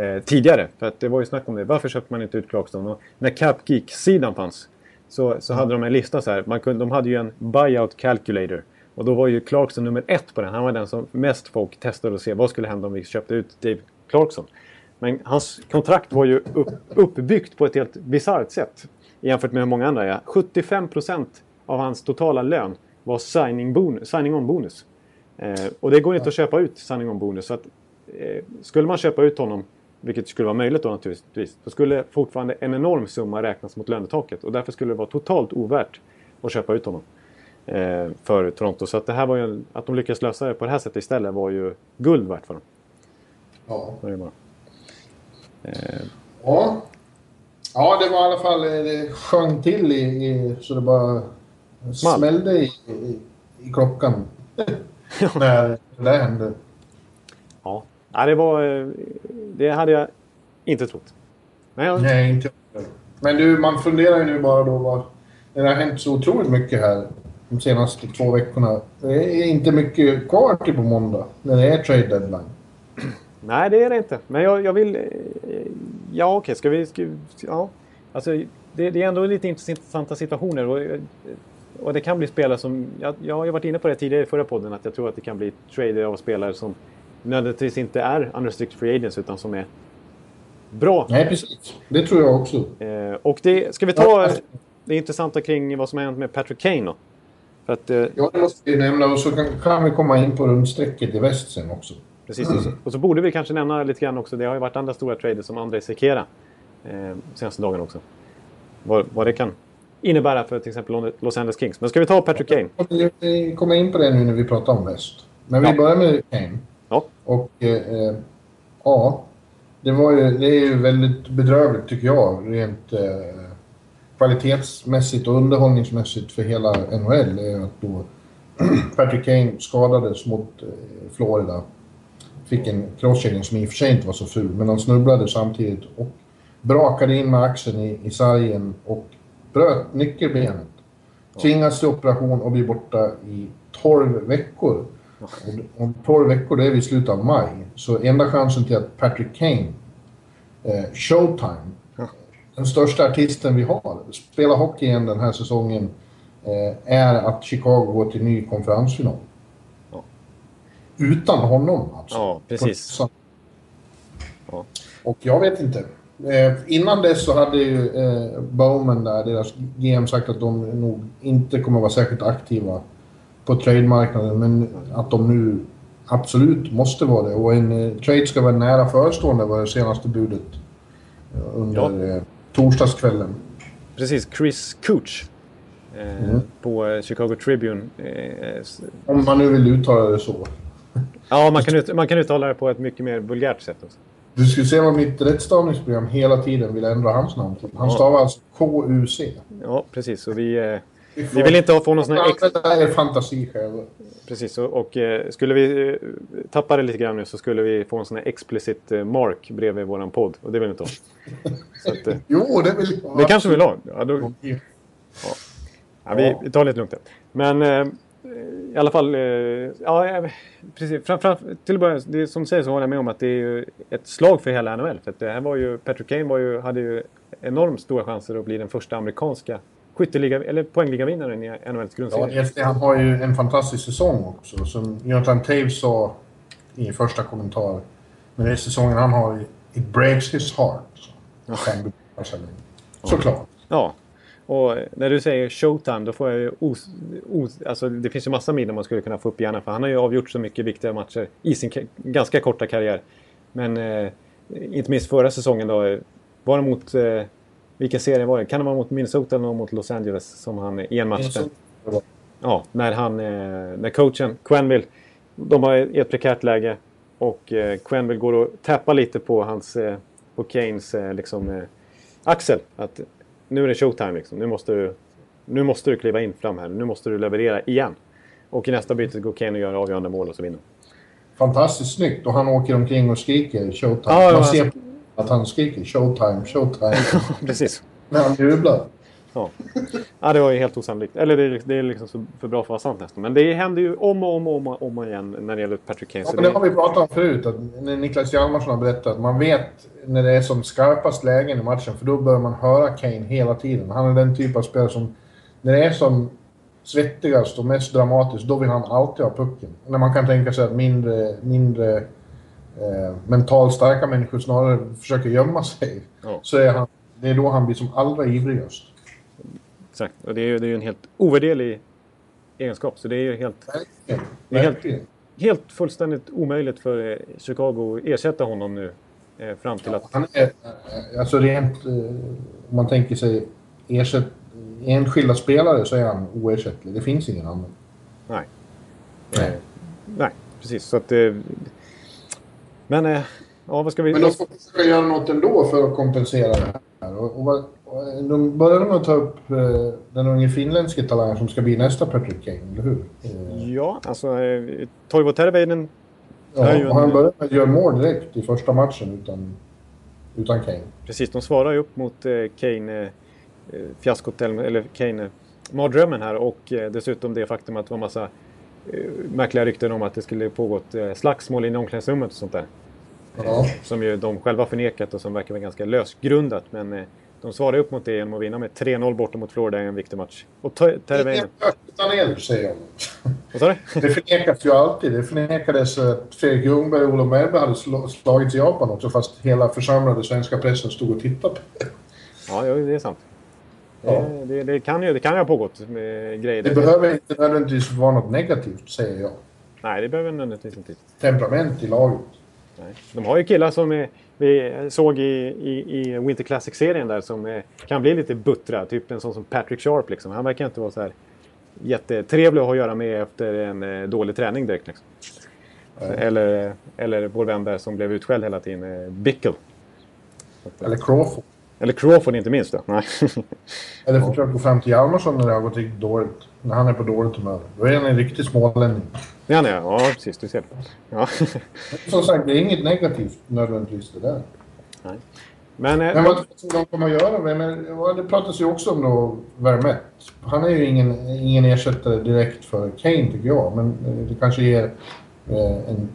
Eh, tidigare. För att det var ju snack om det. Varför köpte man inte ut Clarkson? Och när CapGeek-sidan fanns så, så hade de en lista så här. Man kunde, de hade ju en buyout calculator. Och då var ju Clarkson nummer ett på den. Han var den som mest folk testade att se vad skulle hända om vi köpte ut Dave Clarkson. Men hans kontrakt var ju upp, uppbyggt på ett helt bisarrt sätt jämfört med hur många andra är. 75% av hans totala lön var signing, bonus, signing on bonus. Eh, och det går inte att köpa ut signing on bonus. Så att, eh, skulle man köpa ut honom, vilket skulle vara möjligt då naturligtvis, så skulle fortfarande en enorm summa räknas mot lönetaket. Och därför skulle det vara totalt ovärt att köpa ut honom eh, för Toronto. Så att, det här var ju, att de lyckades lösa det på det här sättet istället var ju guld värt för dem. Ja. Det bara. Eh. Ja. Ja, det var i alla fall, eh, det sjöng till i, i så det bara smällde i, i, i klockan. när det hände. Ja, ja det var, eh, det hade jag inte trott. Men jag... Nej, inte Men du, man funderar ju nu bara då vad, det har hänt så otroligt mycket här de senaste två veckorna. Det är inte mycket kvar till på måndag när det är trade deadline. Nej, det är det inte. Men jag, jag vill... Ja, okej. Ska vi... Ska, ja. Alltså, det, det, är ändå lite intressanta situationer. Och, det kan bli spelare som... Jag, jag har varit inne på det tidigare i förra podden att jag tror att det kan bli trader av spelare som nödvändigtvis inte är unrestricted free agents utan som är bra. Nej, precis. Det tror jag också. Eh, och det, ska vi ta det intressanta kring vad som har hänt med Patrick Kane då? För att, eh, ja, det måste vi nämna och så kan, kan vi komma in på rundstrecket i väst sen också. Precis. Och så, och så, borde vi kanske nämna lite grann också, det har ju varit andra stora traders som Andrei Sekera eh, senaste dagen också. Vad, vad det kan innebära för till exempel Los Angeles Kings. Men ska vi ta Patrick Kane? Vi kommer in på det nu när vi pratar om väst. Men vi ja. börjar med Kane. Ja. Och eh, eh, ja, det, var ju, det är ju väldigt bedrövligt tycker jag. Rent eh, kvalitetsmässigt och underhållningsmässigt för hela NHL. Är att då Patrick Kane skadades mot eh, Florida fick en crosscheckning som i och för sig inte var så ful, men han snubblade samtidigt och brakade in med axeln i, i sargen och bröt nyckelbenet. Tvingas till operation och blir borta i 12 veckor. Om 12 veckor, det är vi i slutet av maj. Så enda chansen till att Patrick Kane, eh, Showtime, den största artisten vi har, spelar hockey igen den här säsongen, eh, är att Chicago går till ny konferensfinal utan honom. Alltså. Ja, precis. Ja. Och jag vet inte. Eh, innan dess så hade ju eh, Bowman där, deras GM, sagt att de nog inte kommer vara särskilt aktiva på trademarknaden, men att de nu absolut måste vara det. Och en eh, trade ska vara nära förestående var det senaste budet eh, under ja. Eh, torsdagskvällen. Precis, Chris Cooch eh, mm. på Chicago Tribune. Om man nu vill uttala det så. Ja, man kan, ut, man kan uttala det på ett mycket mer vulgärt sätt också. Du skulle se vad mitt rättstavningsprogram hela tiden vill ändra hans namn till. Han stavar alltså K-U-C. Ja, precis. Och vi, eh, vi vill inte få någon sån här... Ex... Det är fantasi själva. Precis, och, och eh, skulle vi eh, tappa det lite grann nu så skulle vi få en sån här explicit eh, mark bredvid våran podd. Och det vill vi inte ha. att, jo, det vill jag Det kanske vi vill ha. Ja, då, ja. Ja, vi, vi tar lite lugnt Men i alla fall, eh, ja precis. Framför, till att börja det som du säger så håller jag med om att det är ju ett slag för hela NHL. För det här var ju, Patrick Kane var ju, hade ju enormt stora chanser att bli den första amerikanska skytteliga, eller poängligavinnaren i NHLs grundserie. Ja, han har ju en fantastisk säsong också. Som Jonathan Taves sa i första kommentaren. Men det är säsongen han har, it breaks his heart. Så. Såklart. Ja, och när du säger Showtime då får jag ju os, os, alltså det finns ju massa minnen man skulle kunna få upp i hjärnan för han har ju avgjort så mycket viktiga matcher i sin ganska korta karriär. Men eh, inte minst förra säsongen då, var det mot, eh, vilken serie var det? Kan det vara mot Minnesota eller mot Los Angeles som han i en match Ja, när han, eh, när coachen Quenville, de har ett prekärt läge och eh, Quenville går och tappar lite på hans, eh, på Kanes eh, liksom eh, axel. Att nu är det showtime liksom. Nu måste du, nu måste du kliva in fram här. Nu måste du leverera igen. Och i nästa byte går Kane och gör avgörande mål och så vinner. Fantastiskt snyggt. Och han åker omkring och skriker showtime. Ja, Man ser att han skriker showtime, showtime. Precis. När han jublar. Ja. ja, det var ju helt osannolikt. Eller det är, det är liksom för bra för att vara sant nästan. Men det händer ju om och om och om, och om igen när det gäller Patrick Kane. Ja, men det har vi pratat om förut. Att Niklas Hjalmarsson har berättat. Man vet när det är som skarpast lägen i matchen. För då börjar man höra Kane hela tiden. Han är den typ av spelare som... När det är som svettigast och mest dramatiskt, då vill han alltid ha pucken. När man kan tänka sig att mindre, mindre eh, mentalt starka människor snarare försöker gömma sig. Ja. Så är han, det är då han blir som allra ivrigast. Exakt, och det är ju det är en helt ovärderlig egenskap. Så det är ju helt... Det är helt, helt fullständigt omöjligt för eh, Chicago att ersätta honom nu. Eh, fram till att... Han är, eh, alltså rent... Om man tänker sig ersätt, enskilda spelare så är han oersättlig. Det finns ingen annan. Nej. Nej, nej precis. Så att... Men... Ja, vad ska vi... Men de får försöka göra något ändå för att kompensera det här. Och, och vad, de började med att ta upp eh, den unge finländske talangen som ska bli nästa Patrick Kane, eller hur? Eh. Ja, alltså eh, Toivo Terveinen... Ja, en... han började med att göra mål direkt i första matchen utan, utan Kane. Precis, de svarar ju upp mot eh, Kane, eh, fiaskot, eller Kane, mardrömmen här och dessutom det faktum att det var massa märkliga rykten om att det skulle pågått slagsmål i omklädningsrummet och sånt där. Ja. Som ju de själva förnekat och som verkar vara ganska lösgrundat. Men de svarade upp mot det genom att vinna med 3-0 borta mot Florida i en viktig match. Och Terveinen... Utan eld, säger jag. Vad sa du? Det förnekas ju alltid. Det förnekades att Fredrik Ljungberg och Olof Mellberg hade slagits i Japan också fast hela församlade svenska pressen stod och tittade på det. Ja, det är sant. Ja. Det, det, det, kan ju, det kan ju ha pågått med grejer. Det behöver inte nödvändigtvis vara något negativt, säger jag. Nej, det behöver nödvändigtvis inte. Temperament i laget. Nej. De har ju killar som är, vi såg i, i, i Winter Classic-serien där som kan bli lite buttra. Typ en sån som Patrick Sharp liksom. Han verkar inte vara så här jättetrevlig att ha att göra med efter en eh, dålig träning direkt. Liksom. Eller, eller vår vän där som blev utskälld hela tiden, eh, Bickle. Eller Crawford. Eller Crawford inte minst då. Nej. Eller försök gå fram till Hjalmarsson när det har gått riktigt dåligt. När han är på dåligt humör. Då är han en riktig smålänning. Ja, nej, ja, precis. Du ser det. Ja. Som sagt, det är inget negativt nödvändigtvis det där. Nej. Men, eh, men vad tror de kommer att göra? Men, det pratas ju också om då Vermette. Han är ju ingen, ingen ersättare direkt för Kane tycker jag. Men eh, det kanske ger eh, en,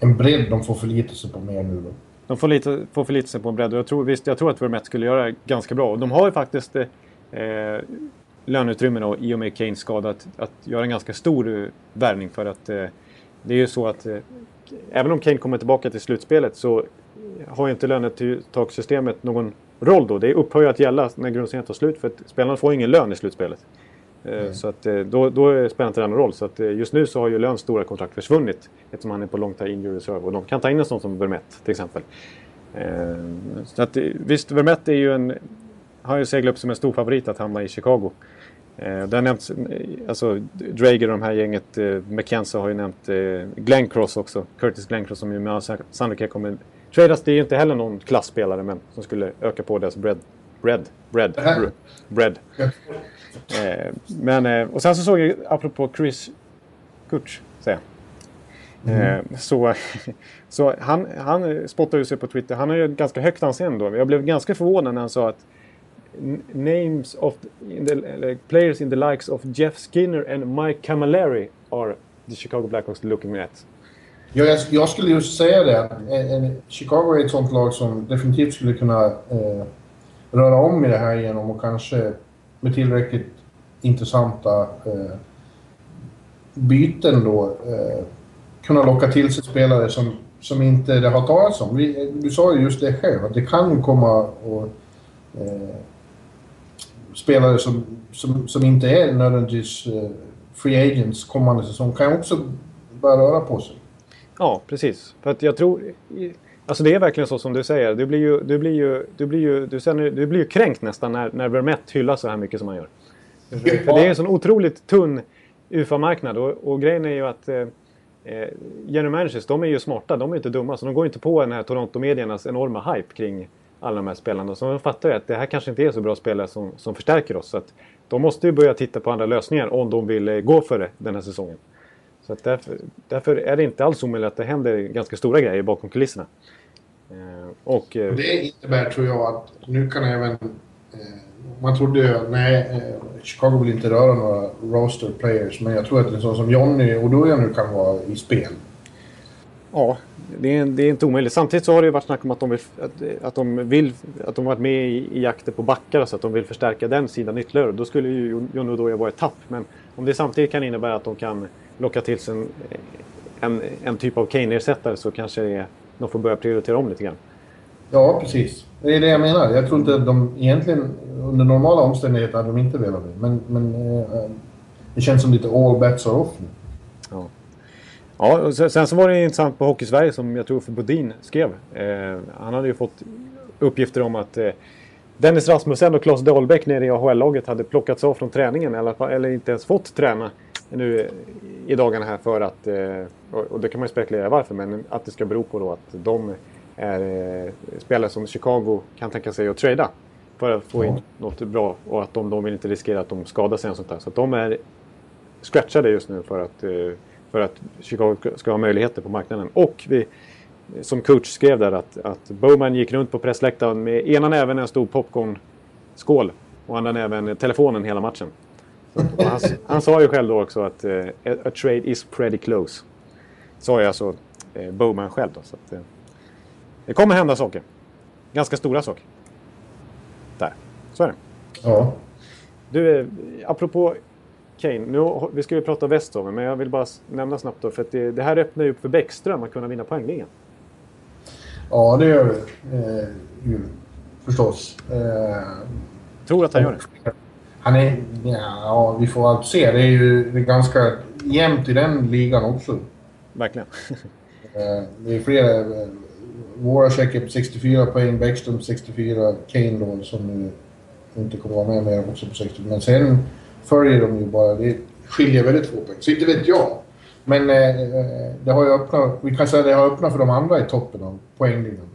en bredd de får förlita sig på mer nu då. De får, lite, får förlita sig på en bredd och jag tror, visst, jag tror att Vermette skulle göra ganska bra. Och de har ju faktiskt eh, löneutrymme då, i och med Kanes skada att, att göra en ganska stor eh, värvning för att eh, det är ju så att eh, även om Kane kommer tillbaka till slutspelet så har ju inte lönetakssystemet någon roll då. Det upphör ju att gälla när grundserien tar slut för att spelarna får ingen lön i slutspelet. Mm. Så att då, då spelar inte det någon roll. Så att just nu så har ju Löns stora kontrakt försvunnit eftersom han är på long time injury reserve och de kan ta in en sån som Vermette till exempel. Så att visst, Vermette är ju en har ju seglat upp som en stor favorit att hamna i Chicago. Eh, det har nämnts, alltså Drager och de här gänget, eh, McKenzie har ju nämnt eh, Glencross också. Curtis Glencross som ju med all sannolikhet kommer tradas. Det är ju inte heller någon klassspelare men som skulle öka på deras bread. Bread. Bread. Bread. bread. Eh, men, eh, och sen så såg jag, apropå Chris Kutch, säger Mm. Eh, så, så han, han spottade ju sig på Twitter. Han har ju ganska högt anseende då. Jag blev ganska förvånad när han sa att names of the, in the, like, players in the likes of Jeff Skinner and Mike Camilleri are the Chicago Blackhawks looking at. Ja, jag, jag skulle just säga det. En, en, Chicago är ett sånt lag som definitivt skulle kunna eh, röra om i det här genom och kanske med tillräckligt intressanta eh, byten då eh, kunna locka till sig spelare som, som inte det har talats om. Vi, du sa ju just det själv, att det kan komma och, eh, spelare som, som, som inte är nödvändigtvis eh, free agents kommande säsong kan också börja röra på sig. Ja, precis. För att jag tror... Alltså det är verkligen så som du säger. Du blir ju, du blir ju, du blir ju, du känner, du blir ju kränkt nästan när, när Vermette hyllas så här mycket som han gör. Ja. För det är en sån otroligt tunn UFA-marknad och, och grejen är ju att eh, eh, general managers, de är ju smarta, de är inte dumma. Så de går inte på den här Toronto-mediernas enorma hype kring alla de här spelarna. Så de fattar ju att det här kanske inte är så bra spelare som, som förstärker oss. Så att de måste ju börja titta på andra lösningar om de vill eh, gå för det den här säsongen. Så att därför, därför är det inte alls omöjligt att det händer ganska stora grejer bakom kulisserna. Eh, och, eh, det innebär, tror jag, att nu kan även... Eh, man trodde ju, nej, eh, Chicago vill inte röra några roster players, men jag tror att en sån som Johnny och Oduya nu kan vara i spel. Ja, det är, det är, inte omöjligt. Samtidigt så har det ju varit snack om att de, vill, att, att de, vill, att de varit med i, i jakter på backar så att de vill förstärka den sidan ytterligare. Då skulle ju John Oduya vara ett tapp. Men om det samtidigt kan innebära att de kan locka till sig en, en, en typ av Kane-ersättare så kanske det är, de får börja prioritera om lite grann. Ja, precis. Det är det jag menar. Jag tror inte att de egentligen under normala omständigheter hade de inte velat det. Men, men eh, det känns som lite all bets are off nu. Ja. Och sen så var det intressant på Hockey-Sverige som jag tror för Bodin skrev. Eh, han hade ju fått uppgifter om att eh, Dennis Rasmussen och Claes Dahlbäck nere i AHL-laget hade plockats av från träningen eller, eller inte ens fått träna nu i dagarna här för att, eh, och det kan man ju spekulera varför, men att det ska bero på då att de är eh, spelare som Chicago kan tänka sig att trada för att få in mm. något bra och att de, de vill inte riskera att de skadar sig och sånt där. Så att de är scratchade just nu för att, eh, för att Chicago ska ha möjligheter på marknaden. Och vi, som coach skrev där att, att Bowman gick runt på pressläktaren med ena näven en stor popcornskål och andra näven telefonen hela matchen. Han, han, sa ju själv då också att uh, a trade is pretty close. Sa ju alltså uh, Bowman själv då. Så att, uh, det kommer hända saker. Ganska stora saker. Där. Så är det. Ja. Du, apropå Kane. Nu, vi ska ju prata Westhoven, men jag vill bara nämna snabbt då. För att det, det här öppnar ju upp för Bäckström att kunna vinna poängligan. Ja, det gör det. Eh, ju, förstås. Eh, Tror att han gör det? Han är... Ja, vi får allt se. Det är ju det är ganska jämnt i den ligan också. Verkligen. Eh, det är flera... Eh, våra checkar på 64 poäng, Bäckström 64, Kane då som nu inte kommer vara med mer också på 60. Men sen följer de ju bara. Det skiljer väldigt få poäng. Så inte vet jag. Men eh, eh, det har ju öppnat, vi kan säga att det har öppnat för de andra i toppen av poängligan.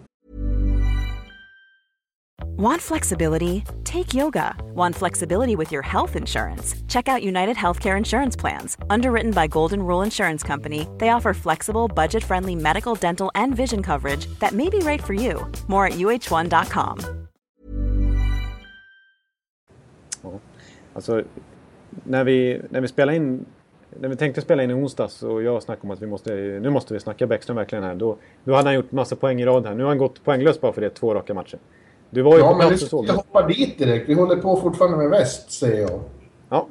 Want flexibility? Take yoga. Want flexibility with your health insurance? Check out United Healthcare Insurance Plans. Underwritten by Golden Rule Insurance Company, they offer flexible, budget friendly medical, dental, and vision coverage that may be right for you. More at uh1.com. Alltså, när vi, när vi spelade in när vi tänkte spela in i onsdags och jag snackade om att vi måste, nu måste vi snacka Bäckström verkligen här. Då, då hade han gjort massa poäng i rad här. Nu har han gått poänglös bara för det, två raka matcher. Du var ju ja, på plats och såg det. hoppa dit direkt. Vi håller på fortfarande med väst, säger jag. Ja.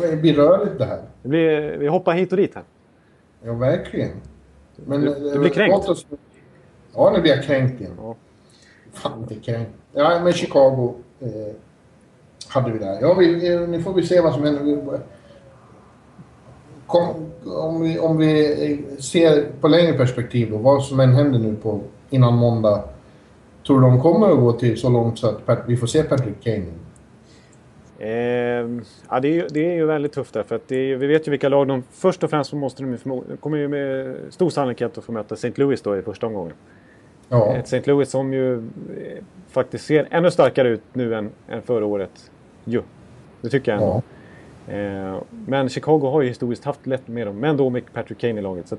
det blir rörigt det här. Det blir, vi hoppar hit och dit här. Ja, verkligen. Men, du, du blir kränkt. Oss... Ja, nu blir jag kränkt igen. Ja. Fan, inte kränkt. Ja, men Chicago eh, hade vi där. Ja, vi, nu får vi se vad som händer. Kom, om, vi, om vi ser på längre perspektiv då, vad som än händer nu på, innan måndag Tror du de kommer att gå till så långt så att vi får se Patrick Kane? Eh, ja, det, är ju, det är ju väldigt tufft där. För att är, vi vet ju vilka lag de... Först och främst måste de, de kommer ju med stor sannolikhet att få möta St. Louis då i första omgången. Ja. Ett St. Louis som ju eh, faktiskt ser ännu starkare ut nu än, än förra året. Jo, det tycker jag ändå. Ja. Eh, men Chicago har ju historiskt haft lätt med dem. Men då med Patrick Kane i laget. Så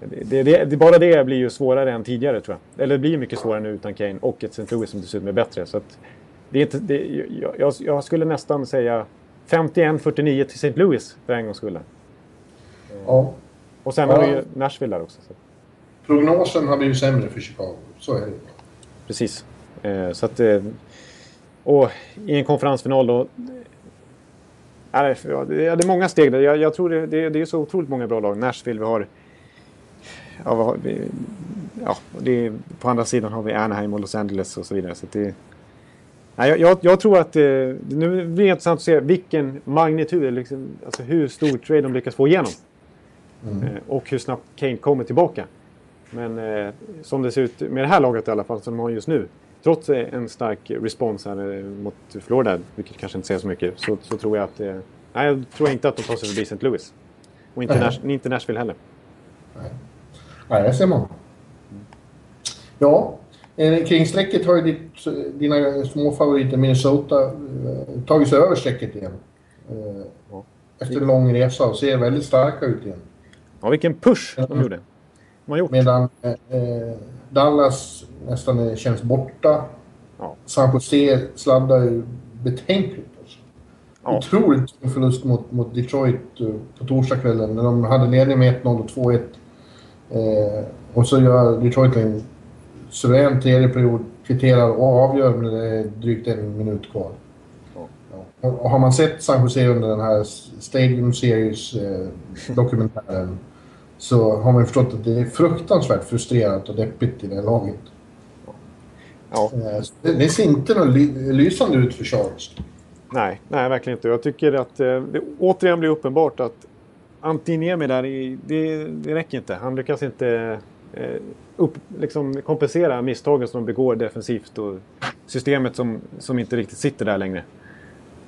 det, det, det, bara det blir ju svårare än tidigare tror jag. Eller det blir mycket svårare nu utan Kane och ett St. Louis som dessutom är bättre. Så det är inte, det, jag, jag, skulle nästan säga 51-49 till St. Louis för en gångs skull. Ja. Och sen ja. har vi ju Nashville där också. Så. Prognosen har blivit sämre för Chicago, så är det. Precis. Eh, så att... Eh, och i en konferensfinal då... Ja, det är många steg där. Jag, jag tror det, det, det, är så otroligt många bra lag. Nashville, vi har... Ja, har vi, ja det på andra sidan har vi Anaheim och Los Angeles och så vidare. Så det, Nej, jag, jag, tror att eh, nu blir det intressant att se vilken magnitud, liksom, alltså hur stor trade de lyckas få igenom. Mm. Eh, och hur snabbt Kane kommer tillbaka. Men eh, som det ser ut med det här laget i alla fall, som de har just nu. Trots en stark respons här eh, mot Florida, vilket kanske inte säger så mycket, så, så tror jag att... Eh, nej, jag tror inte att de tar sig förbi St. Louis. Och inte, Nash, inte Nashville heller. Nej, nej det ser man. Ja, Eh, kring strecket har ju ditt, dina småfavoriter Minnesota eh, tagit sig över strecket igen. Efter en lång resa och ser väldigt starka ut igen. Ja, vilken push de gjorde. De har gjort. Medan eh, Dallas nästan känns borta. Ja. San Jose sladdar ju betänkligt. Alltså. Ja. Otroligt förlust mot, mot Detroit på torsdagskvällen när de hade ledning med 1-0 och 2-1. Eh, och så gör Detroit en suverän tredje period, kvitterar och avgör när det är drygt en minut kvar. Ja. Och har man sett San Jose under den här Stadium Series-dokumentären eh, så har man förstått att det är fruktansvärt frustrerat och deppigt i det laget. Ja. Eh, det, det ser inte något lysande ut för Charles. Nej, nej, verkligen inte. Jag tycker att eh, det återigen blir uppenbart att Antiniemi där, det, det räcker inte. Han lyckas inte eh, upp, liksom kompensera misstagen som de begår defensivt och systemet som, som inte riktigt sitter där längre.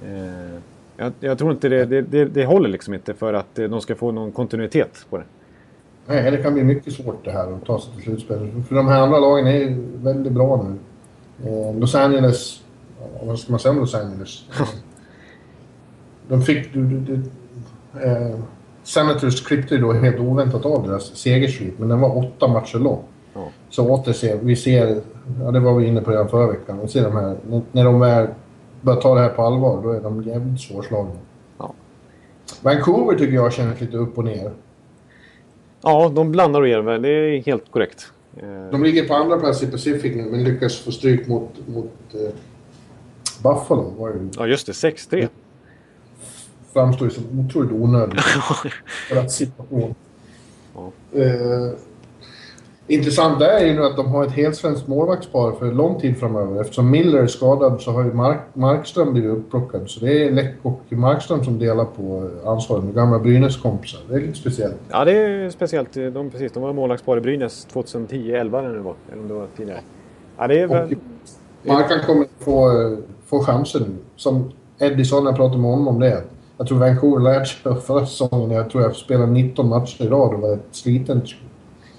Eh, jag, jag, tror inte det, det, det, det, håller liksom inte för att de ska få någon kontinuitet på det. Nej, det kan bli mycket svårt det här att ta sig till slutspel. För de här andra lagen är väldigt bra nu. Eh, Los Angeles, vad ska man säga om Los Angeles? de fick... Du, du, du, eh, Senators klippte ju då helt oväntat av deras segersvit, men den var åtta matcher lång. Ja. Så åter vi ser, ja det var vi inne på redan förra veckan, vi ser de här, när de väl börjar ta det här på allvar, då är de jävligt svårslagna. Ja. Vancouver tycker jag känns lite upp och ner. Ja, de blandar och ger väl, det är helt korrekt. Eh. De ligger på andra plats i Pacific nu, men lyckas få stryk mot, mot uh, Buffalo. Var det? Ja, just det. 6-3 framstår ju som otroligt onödigt för att situation. Ja. Eh, intressant är ju nu att de har ett helt svenskt målvaktspar för lång tid framöver. Eftersom Miller är skadad så har ju Mark, Markström blivit upplockad. Så det är Läck och Markström som delar på ansvaret med gamla Brynäs-kompisar. Det är lite speciellt. Ja, det är speciellt. De, precis, de var målvaktspar i Brynäs 2010, 11 eller nu var. Eller om det var tidigare. Ja, det är väl... Markan kommer få, få chansen nu. Som Edison, jag pratade med honom om det. Jag tror Vancouver lärde sig förra säsongen. Jag tror jag spelade 19 matcher i rad och var sliten.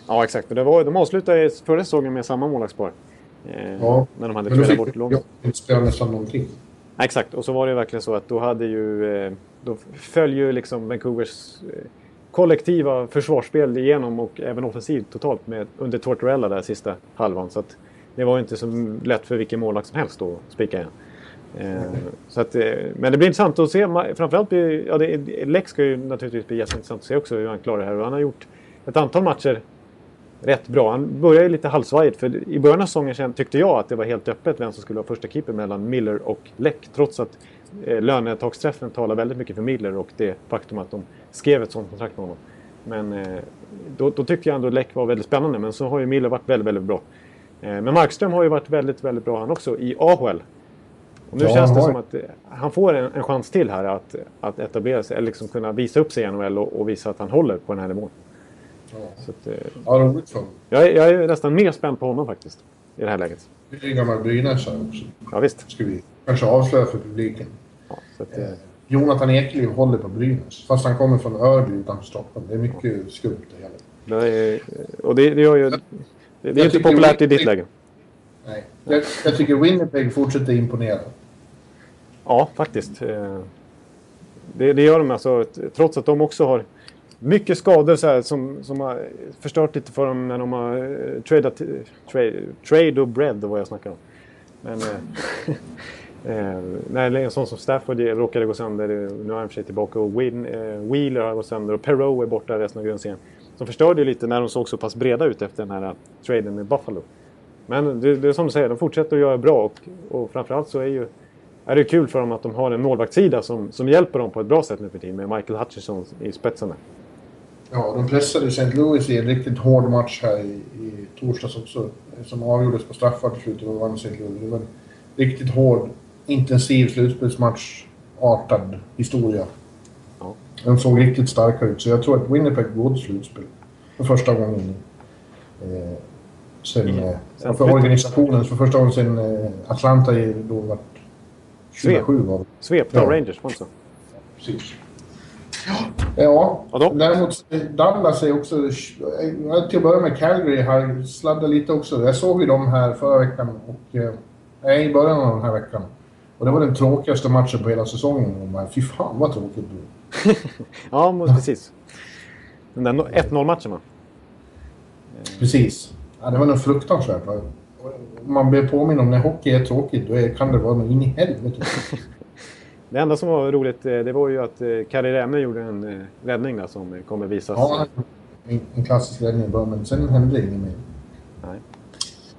Ja, exakt. Det var, de avslutade förra säsongen med samma målvaktspar. Eh, ja, när de hade tradat bort långt. inte spela nästan någonting. exakt, och så var det verkligen så att då hade ju... Eh, då föll ju liksom Vancouvers eh, kollektiva försvarsspel igenom och även offensivt totalt med, under Tortorella där sista halvan. Så att det var inte så lätt för vilken målvakt som helst att spika igen. Eh, så att, eh, men det blir intressant att se. Framförallt blir, ja, det, Lex ska ju naturligtvis bli jätteintressant att se också hur han klarar det här. Och han har gjort ett antal matcher rätt bra. Han började lite halvsvajigt. För i början av säsongen tyckte jag att det var helt öppet vem som skulle vara första keeper mellan Miller och Leck. Trots att eh, lönetaksträffen talar väldigt mycket för Miller och det faktum att de skrev ett sånt kontrakt med honom. Men eh, då, då, tyckte jag ändå Leck var väldigt spännande. Men så har ju Miller varit väldigt, väldigt bra. Eh, men Markström har ju varit väldigt, väldigt bra han också i AHL. Och nu ja, känns det som att eh, han får en, en, chans till här att, att etablera sig, eller liksom kunna visa upp sig i NHL och, och visa att han håller på den här nivån. Ja, så att, eh, ja roligt för jag, jag är nästan mer spänd på honom faktiskt. I det här läget. Det är gammal brynäsare också. Ja, visst. Ska vi kanske avslöja för publiken. Ja, så att, eh, eh Jonathan Ekeliv håller på Brynäs. Fast han kommer från Örby utanför Stockholm. Det är mycket skumt det hela. Det är, och det, det gör ju... Det, det är inte populärt i ditt läge. Nej. Jag, jag tycker Winnipeg fortsätter imponera. Ja, faktiskt. Eh, det, det, gör de alltså, trots att de också har mycket skador så här, som, som har förstört lite för dem när de har eh, tradat, trade, trade och bread och vad jag snackar om. Men eh, eh, när en sån som Stafford eh, råkade gå sönder, nu är han för sig tillbaka och Win, eh, Wheeler har gått sönder och Perreault är borta resten av grundserien. De förstörde ju lite när de såg så pass breda ut efter den här eh, traden med Buffalo. Men det, det är som du säger, de fortsätter att göra bra och, och framförallt så är ju är det kul för dem att de har en målvaktssida som, som hjälper dem på ett bra sätt nu för tiden med Michael Hutchinson i spetsen. där. Ja, de pressade St. Louis i en riktigt hård match här i, i torsdags också. Som avgjordes på straffar till slut och vann St. Louis. Det var en riktigt hård, intensiv slutspelsmatch. Artad historia. Ja. De såg riktigt starka ut, så jag tror att Winnipeg går till slutspel. För första gången. Eh, sen, Mm. eh, Sen för flytt- organisationen, för första gången sen eh, Atlanta då vart 2007 var. Svepte av. Rangers, var det så? Precis. Ja, Ja, då. däremot Dallas är också... Till att börja med Calgary har sladdat lite också. Jag såg ju dem här förra veckan och... eh, Nej, i början av den här veckan. Och det var den tråkigaste matchen på hela säsongen. Man, Fy fan vad tråkigt det blev. Ja, men precis. Den där no- 1-0-matchen va? Precis. Ja, det var nog fruktansvärt. Man blir påminn om när hockey är tråkigt, då kan det vara något in i helvete. Det enda som var roligt eh, det var ju att eh, Kari Räme gjorde en eh, räddning där som eh, kommer visas. Ja, en, klassisk räddning i början, men sen hände det inget mer. Nej.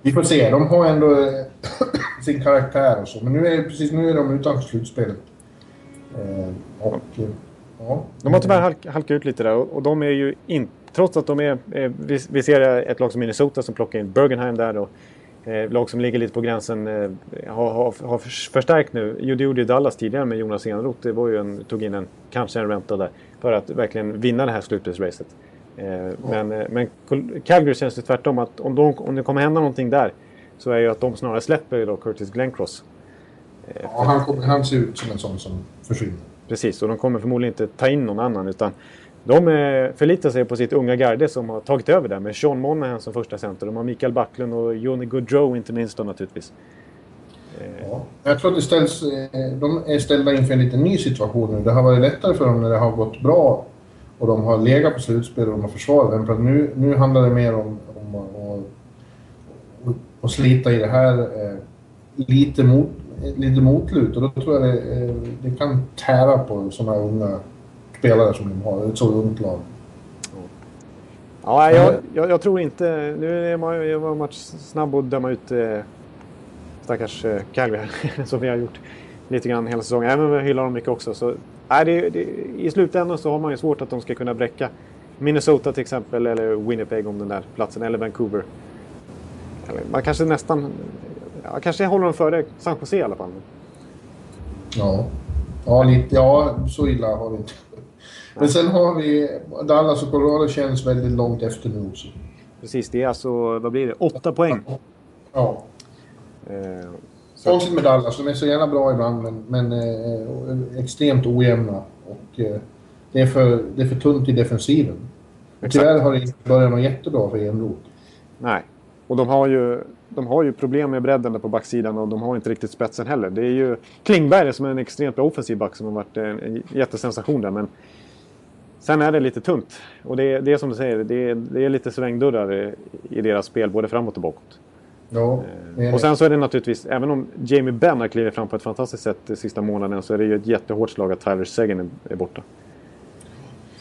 Vi får se. De har ändå eh, sin karaktär och så. Men nu är, precis nu är de utanför slutspelet. Eh, och... eh, Ja. De har tyvärr halk, halkat ut lite där och, de är ju inte... Trots att de är... Eh, vi, vi ser ett lag som Minnesota som plockar in Bergenheim där och eh, lag som ligger lite på gränsen eh, har, har, har förs- förstärkt nu. Jo, Det gjorde ju Dallas tidigare med Jonas Enroth. Det var ju en, tog in en, kanske en ränta där för att verkligen vinna det här slutspelsracet. Eh, Men, eh, men Col- Calgary känns det tvärtom att om, de, om det kommer hända någonting där så är ju att de snarare släpper då Curtis Glencross. Ja, han, kommer- han ser ut som en sån som försvinner. Precis, och de kommer förmodligen inte ta in någon annan utan de eh, förlitar sig på sitt unga garde som har tagit över där med Sean Monahan som första center. De har Mikael Backlund och Johnny Gaudreau inte minst då naturligtvis. Eh, ja. Jag tror att det ställs, eh, de är ställda inför en lite ny situation nu. Det har varit lättare för dem när det har gått bra och de har legat på slutspel och de har försvarat den. För att nu, nu handlar det mer om, om att- att- att slita i det här eh, lite, mot, lite motlut. Och då tror jag det, eh, det kan tära på sådana unga spelare som de har. Ett så ungt lag. Ja, jag, jag, jag tror inte... Nu är man, jag var att döma ut eh, stackars eh, här, som vi har gjort lite grann hela säsongen. Även om vi hyllar dem mycket också. Så, nej, det, det, I slutändan så har man ju svårt att de ska kunna bräcka Minnesota till exempel eller Winnipeg om den där platsen eller Vancouver. Eller, man kanske nästan... Ja, kanske håller dem före San Jose i alla fall. Ja. Ja, lite, ja, så illa har vi inte. Men sen har vi Dallas och Colorado känns väldigt långt efter nu också. Precis, det är alltså, vad blir det? Åtta poäng. Ja. Eh, Konstigt med Dallas, de är så jävla bra ibland men, men eh, extremt ojämna. Och eh, det, är för, det är för tunt i defensiven. Exakt. tyvärr har det inte börjat något jättebra för Enroth. nej. Och de har, ju, de har ju problem med bredden där på backsidan och de har inte riktigt spetsen heller. Det är ju Klingberg som är en extremt bra offensiv back som har varit en, en jättesensation där. Men sen är det lite tunt. Och det, är- det är som du säger, det är, det är lite svängdörrar i, i deras spel både framåt och bakåt. Ja, är Och sen så är det naturligtvis, även om Jamie Benn har klivit fram på ett fantastiskt sätt de sista månaderna så är det ju ett jättehårt slag att Tyler Seguin är, borta.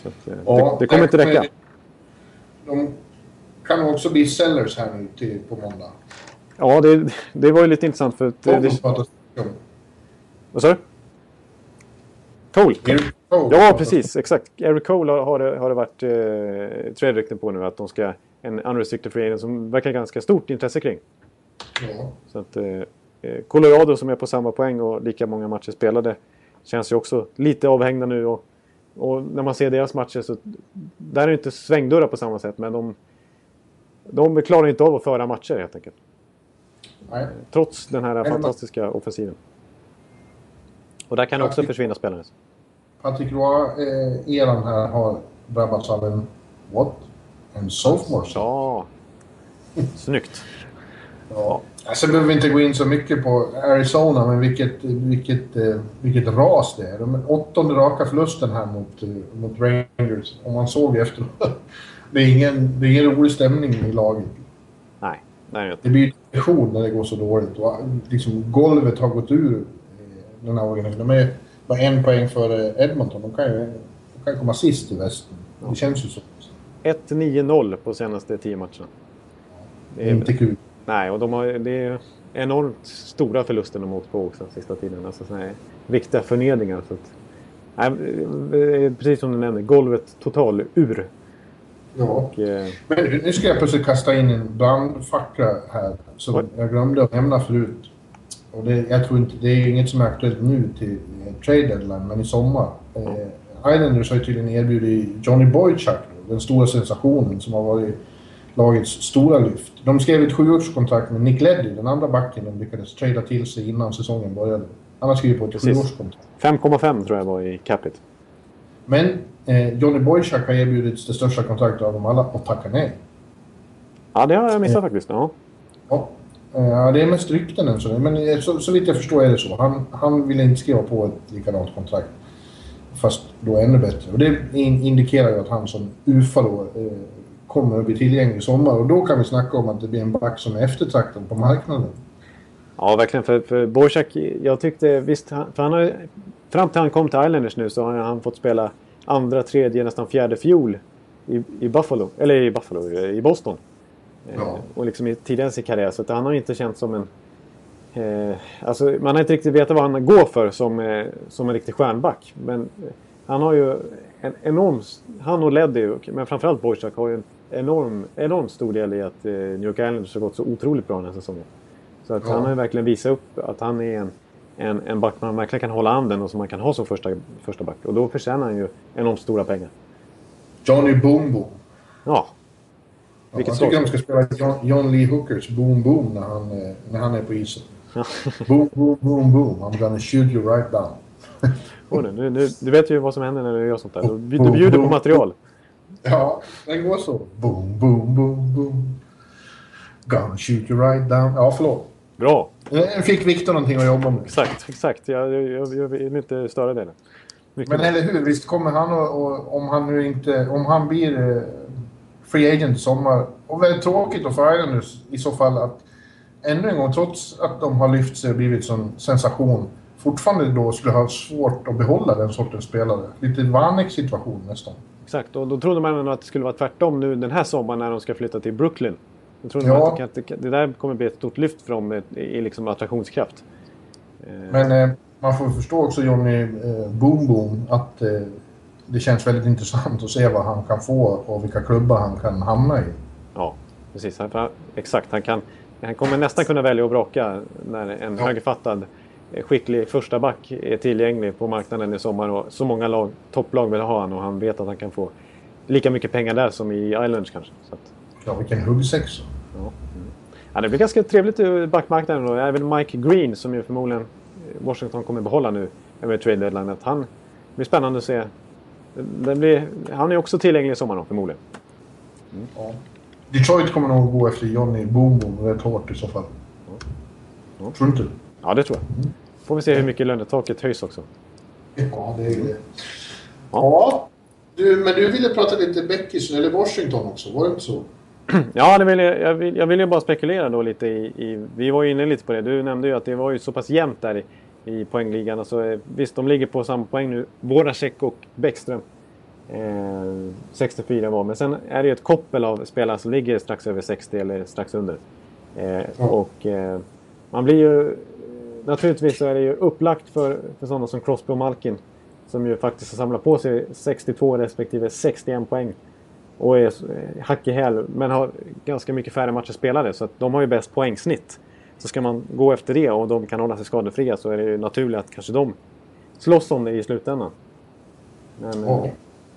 Så att, eh, Ja, det, det kommer inte räcka. De kan också bli sellers här nu till, på måndag. Ja, det, det var ju lite intressant för att... De Det, vad sa du? Cole? Cole Ja, precis. Exakt. Eric Cole har, har, det, har det varit eh, tre rykten på nu att de ska... En unrestricted free agent som verkar ganska stort intresse kring. Ja. Så att, eh, eh, Colorado som är på samma poäng och lika många matcher spelade känns ju också lite avhängda nu. Och, och när man ser deras matcher så... Där är det inte svängdörrar på samma sätt men de... De klarar inte av att föra matcher helt enkelt. Nej. Trots den här men- fantastiska offensiven. Och där kan också försvinna spelare. Patrik Roy-eran här har drabbats av en... What? En sophomore? Ja. Snyggt. Ja. Sen behöver vi inte gå in så mycket på Arizona, men vilket, vilket, eh, vilket ras det är. De åttonde raka förlusten här mot, eh, mot Rangers. Om man såg efter. Det är ingen, det är ingen rolig stämning i laget. Nej, är det blir depression när det går så dåligt. Och liksom golvet har gått ur eh, den här organisationen. De är bara en poäng före Edmonton. De kan ju de kan komma sist i västen. Det känns ju så. 1-9-0 på senaste 10 matcherna. Det är, Inte kul. Nej, och de har, det är enormt stora förluster de åkt på också sista tiden. Alltså såna här riktiga förnedringar. Så att, nej, precis som du nämnde, golvet total ur. Ja. Och, eh, Men nu ska jag plötsligt kasta in en brandfackla här som What? jag glömde att nämna förut. Och det, jag tror inte, det är inget som är aktuellt nu till eh, trade deadline, men i sommar. Eh, Islanders har ju tydligen erbjudit Johnny Boychuk, den stora sensationen som har varit lagets stora lyft. De skrev ett sjuårskontrakt med Nick Leddy, den andra backen de lyckades trada till sig innan säsongen började. Han har skrivit på ett sjuårskontrakt. 5,5 tror jag var i capita. Men eh, Johnny Boychuk har erbjudits det största kontraktet av dem alla och tackar nej. Ja, det har jag missat eh, faktiskt. Ja. ja. Eh, ja, det är mest rykten än så. Men eh, så, så vitt jag förstår är det så. Han, han vill inte skriva på ett likadant kontrakt. Fast då ännu bättre. Och det indikerar ju att han som UFA då eh, kommer att bli tillgänglig i sommar. Och då kan vi snacka om att det blir en back som är eftertraktad på marknaden. Ja, verkligen. För, för Borsak, jag tyckte visst... För han har, fram till han kom till Islanders nu så har han fått spela andra, tredje, nästan fjärde fjol i, i Buffalo. Eller i Buffalo, i Boston. Ja. Eh, och liksom i tidigare sin karriär. Så att han har inte känts som en... Eh, alltså man har inte riktigt vetat vad han går för som, eh, som en riktig stjärnback. Men eh, han har ju en enorm... Han och Leddy, men framförallt Boychuk har ju en enorm, enorm stor del i att eh, New York Islanders har gått så otroligt bra den här säsongen. Så att ja. han har ju verkligen visat upp att han är en, en, en back man verkligen kan hålla anden och som man kan ha som första, första back. Och då förtjänar han ju enormt stora pengar. Johnny Boom Boom. Ja. Jag tycker de ska spela John, John, Lee Hookers Boom Boom när han, eh, när han är på isen. boom, boom, boom, boom. I'm gonna shoot you right down. oh, nu, nu, du vet ju vad som händer när du gör sånt där. Du, du bjuder på material. Ja, den går så. Boom, boom, boom, boom. Gonna shoot you right down. Ja, förlåt. Bra. Nu fick Viktor någonting att jobba med. Exakt, exakt. Jag, jag, jag vill inte störa det. Mycket Men eller hur, visst kommer han och, om han nu inte, om han blir eh, free agent i sommar. Och väldigt tråkigt då för Islanders i så fall att ännu en gång, trots att de har lyft sig och blivit som sensation, fortfarande då skulle ha svårt att behålla den sortens spelare. Lite Vanek situation nästan. Exakt, och då trodde man att det skulle vara tvärtom nu den här sommaren när de ska flytta till Brooklyn. Då trodde ja. man att det, det, där kommer bli ett stort lyft för dem i liksom attraktionskraft. Men eh, man får förstå också Johnny eh, Boom Boom att eh, det känns väldigt intressant att se vad han kan få och vilka klubbar han kan hamna i. Ja, precis. Exakt. Han, kan, han kommer nästan kunna välja att braka när en ja. högerfattad eh, skicklig första back är tillgänglig på marknaden i sommar och så många lag, topplag vill ha honom och han vet att han kan få lika mycket pengar där som i Islands kanske. Så att... Ja, vilken huggsexa. Ja. Mm. ja, det blir ganska trevligt i backmarknaden då. Även Mike Green som ju förmodligen Washington kommer behålla nu över trade deadline. Han det blir spännande att se blir, han är också tillgänglig i sommar då, förmodligen. Mm. Ja. Detroit kommer nog gå efter Johnny Boom Boom rätt hårt i så fall. Ja. Tror du inte? Ja, det tror jag. Mm. Får vi se hur mycket lönetaket höjs också. Ja, det är det. Ja. Du, men du ville prata lite Beckis eller Washington också, var det inte så? Ja, det vill jag, jag, vill, jag vill ju bara spekulera då lite i, i, Vi var ju inne lite på det. Du nämnde ju att det var ju så pass jämnt där i, i poängligan. Alltså, eh, visst, de ligger på samma poäng nu. Voracek och Bäckström. Eh, 64 var. Men sen är det ju ett koppel av spelare som ligger strax över 60 eller strax under. Eh, mm. Och eh, man blir ju... Naturligtvis så är det ju upplagt för, för sådana som Crosby och Malkin. Som ju faktiskt har samlat på sig 62 respektive 61 poäng. Och är eh, hack i häl, men har ganska mycket färre matcher spelade. Så att de har ju bäst poängsnitt. Så ska man gå efter det och de kan hålla sig skadefria så är det ju naturligt att kanske de slåss om det i slutändan. Men, ja.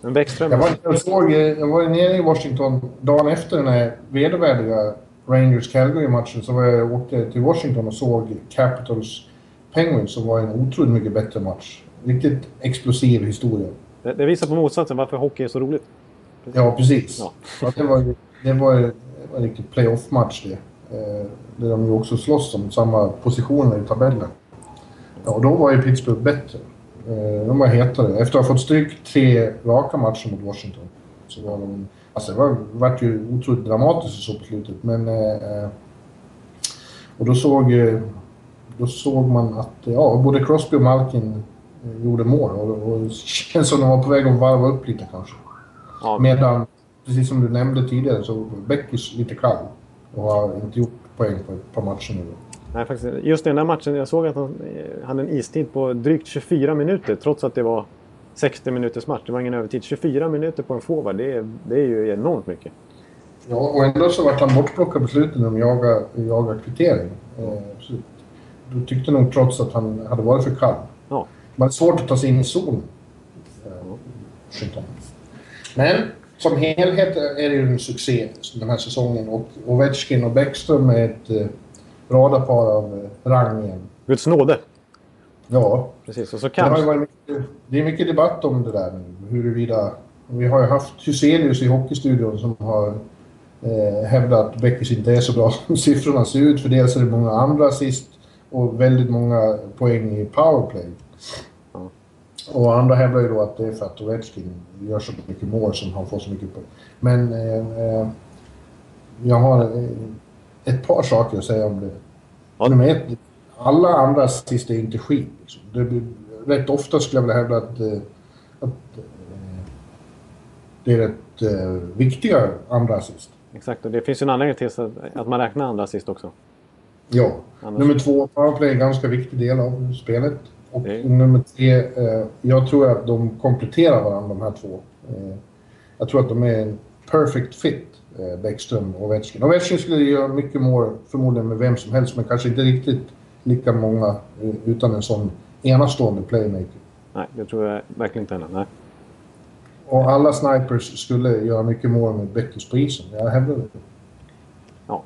men Bäckström... Jag var, jag, såg, jag var nere i Washington dagen efter den här vedervärdiga Rangers-Calgary-matchen så var jag åkte till Washington och såg Capitals Penguins som var en otroligt mycket bättre match. Riktigt explosiv historia. Det, det visar på motsatsen varför hockey är så roligt. Ja, precis. Ja. det var, det var, det var en riktig playoff-match det. Eh, där de ju också slåss om samma positioner i tabellen. Ja, och då var ju Pittsburgh bättre. Eh, de var hetare. Efter att ha fått stryk tre raka matcher mot Washington så var de... Alltså det var, vart ju otroligt dramatiskt så på slutet, men... Eh, och då såg, då såg man att ja, både Crosby och Malkin gjorde mål och, och känns som de var på väg att varva upp lite kanske. Ja. Medan, precis som du nämnde tidigare, så Beckis lite kall. och har inte gjort poäng på ett par matcher nu. Nej, faktiskt, just den där matchen, jag såg att han eh, hade en istid på drygt 24 minuter trots att det var 60 minuters match. Det var ingen övertid. 24 minuter på en forward, det är, det är ju enormt mycket. Ja, och ändå så vart han bortplockad på slutet när de jagade, jagade kvittering. Eh, så du tyckte nog trots att han hade varit för kall. Ja. Man är svårt att ta sig in i zonen. Eh, Men som helhet är det ju en succé den här säsongen. Och Ovechkin och Bäckström är ett eh, radarpar av eh, rang igen. Guds nåde. Ja. Precis, och så Det, kanske... varit mycket, det är mycket debatt om det där nu. Huruvida... Vi har ju haft Hyselius i Hockeystudion som har eh, hävdat att Beckis inte är så bra som siffrorna ser ut. För dels är det många andra assist och väldigt många poäng i powerplay. Och andra hävdar ju då att det är för att Ovechkin gör så mycket mål som han får så mycket poäng. Men eh, eh, jag har eh, ett par saker att säga om det. Ja. Nummer ett, alla andra assist är inte skit. Liksom. Det, rätt ofta skulle jag vilja hävda att, eh, att det är rätt eh, viktiga andra assist. Exakt, och det finns ju en anledning till att, att man räknar andra sist också. Ja. Annars- Nummer två, powerplay är en ganska viktig del av spelet. Och Det- nummer tre, eh, jag tror att de kompletterar varandra de här två. Eh, jag tror att de är en perfect fit, eh, Bäckström och Ovechkin. Ovechkin skulle göra mycket mål förmodligen med vem som helst, men kanske inte riktigt lika många eh, utan en sån enastående playmaker. Nej, det tror jag verkligen inte heller. Nej. Och alla snipers skulle göra mycket mål med Beckis på isen. Jag hävdar det. Ja,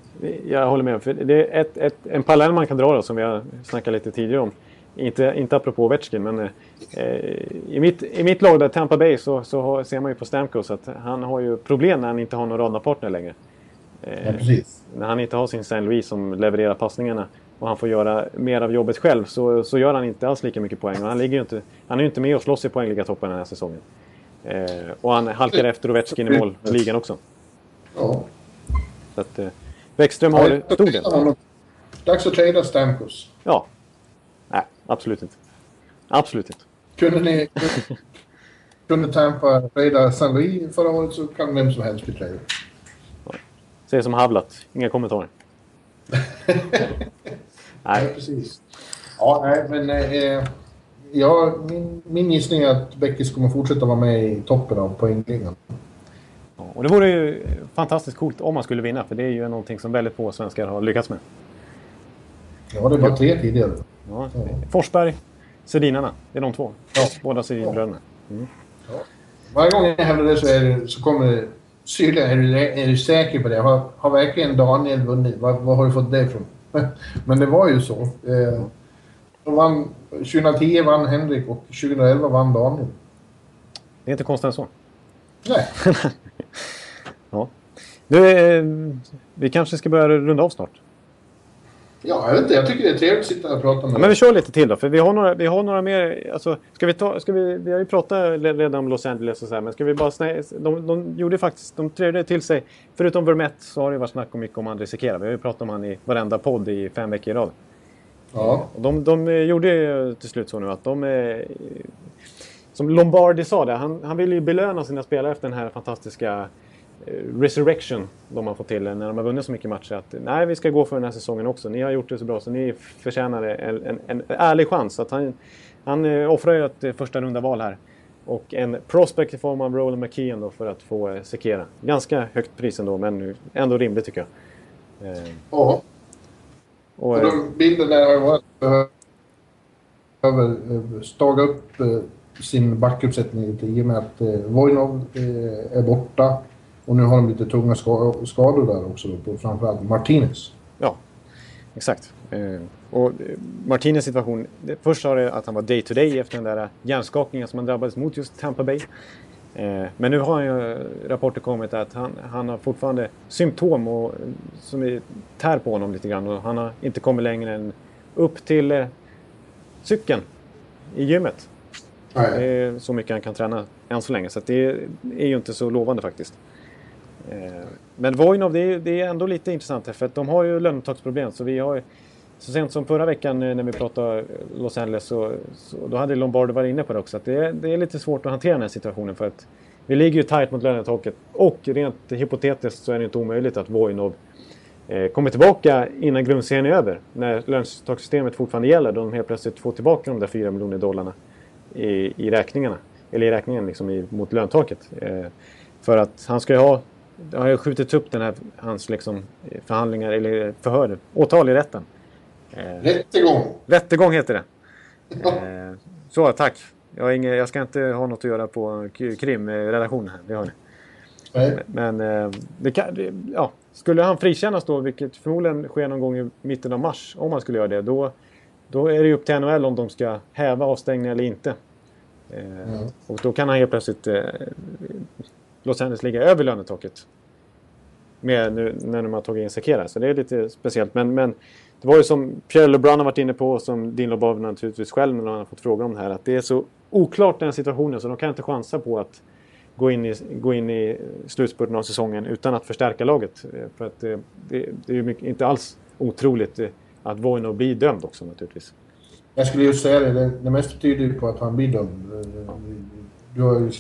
jag håller med. För det är ett, ett, en parallell man kan dra då, som vi har snackat lite tidigare om. Inte, inte apropå Ovechkin, men eh, i, mitt, i mitt lag där, Tampa Bay, så, så har, ser man ju på Stamkos att han har ju problem när han inte har någon radarpartner längre. Eh, Ja, precis. när han inte har sin St. Louis som levererar passningarna och han får göra mer av jobbet själv så, så gör han inte alls lika mycket poäng. Och han, ligger ju inte, han är ju inte med och slåss i poängliga-toppen den här säsongen. Eh, och han halkar efter Ovechkin i målligan också. Ja. Så att, eh, Bäckström har stor del. Dags att trada Stamkos. Ja. Absolut inte. Absolut inte. Kunde ni... kunde Tampa trada San Louis förra året så kan vem som helst bli tradad. Säger som Havlat. Inga kommentarer. Nej, Nej, precis. Ja, nej, men... Eh, ja, min, min gissning är att Beckis kommer fortsätta vara med i toppen av poängligan. Ja, och det vore ju fantastiskt coolt om man skulle vinna. För det är ju någonting som väldigt få svenskar har lyckats med. Ja, det var tre tidigare. Ja, Forsberg, Sedinarna. Det är de två. Ja. Båda Sedinbröderna. Varje gång jag hävdar det så, det, så kommer det... Syrliga, är du, är du säker på det? Har, har verkligen Daniel vunnit? Var har du fått det ifrån? Men det var ju så. Eh, vann, 2010 vann Henrik och 2011 vann Daniel. Det är inte konstigt än så. Nej. Ja. Du, eh, vi kanske ska börja runda av snart. Ja, jag vet inte. Jag tycker det är trevligt att sitta och prata med Ja, men vi kör lite till då, för vi har några, vi har några mer. Alltså, ska vi, ta, ska vi, vi har ju pratat redan om Los Angeles och så här, men ska vi bara snä, de, de gjorde faktiskt, de trevde till sig. Förutom Vermette så har det varit snack om mycket om André Sekera. Vi har ju pratat om han i varenda podd i fem veckor i rad. Ja. Och de, de eh, gjorde ju till slut så nu att de... eh, Som Lombardi sa det, han, han ville ju belöna sina spelare efter den här fantastiska resurrection de har fått till när de har vunnit så mycket matcher. Att nej, vi ska gå för den här säsongen också. Ni har gjort det så bra så ni förtjänar en, en, en ärlig chans. Att han, han eh, offrar ju ett eh, första runda val här. Och en prospect i form av Roland McKeon då för att få eh, Sekera. Ganska högt pris ändå, men ändå rimligt tycker jag. Eh, ja. och, eh, de, bilden där har ju varit behöver eh, staga upp eh, sin backuppsättning lite i och med att eh, Vojnov eh, är borta. Och nu har de lite tunga ska, skador där också, då, på framförallt Martinez. Ja, exakt. Eh, och Martinez situation, det, först sa det att han var day to day efter den där hjärnskakningen som han drabbades mot just Tampa Bay. Eh, men nu har ju rapporter kommit att han, han har fortfarande symptom och, som är, tär på honom lite grann och han har inte kommit längre än upp till eh, cykeln i gymmet. Det Nej. är så mycket han kan träna än så länge så det är ju inte så lovande faktiskt. Eh, men Vojnov, det är, det är ändå lite intressant här för att de har ju lönetaksproblem. Så vi har så sent som förra veckan eh, när vi pratade eh, Los Angeles så, så då hade Lombardo varit inne på det också. Att det, är, det är lite svårt att hantera den här situationen för att vi ligger ju tajt mot lönetaket och rent hypotetiskt så är det inte omöjligt att Vojnov eh, kommer tillbaka innan grundserien är över, när lönetakssystemet fortfarande gäller, då de helt plötsligt får tillbaka de där 4 miljoner dollarna i, i räkningarna. Eller i räkningen liksom i, mot löntaket. Eh, för att han ska ju ha, det har ju skjutits upp den här, hans liksom förhandlingar eller förhör, åtal i rätten. Eh, rättegång. Rättegång heter det. Eh, så, tack. Jag, inga, jag ska inte ha något att göra på krimredaktionen här, det har ni. Nej. Men eh, det kan, det, ja, skulle han frikännas då, vilket förmodligen sker någon gång i mitten av mars, om han skulle göra det, då, då är det upp till NHL om de ska häva avstängningen eller inte. Mm. Och då kan han helt plötsligt eh, Los Angeles ligga över lönetaket. Med nu när de har tagit in Sekera. Så det är lite speciellt. Men, men det var ju som Pierre LeBrun har varit inne på, och som Dean Lobov naturligtvis själv när han har fått fråga om det här, att det är så oklart den situationen så de kan inte chansa på att gå in i, gå in i slutspurten av säsongen utan att förstärka laget. Eh, för att det, det, det är ju mycket, inte alls otroligt eh, att Voino blir dömd också naturligtvis. Jag skulle just säga det, det, det mesta tyder ju på att han blir dömd. Du har ju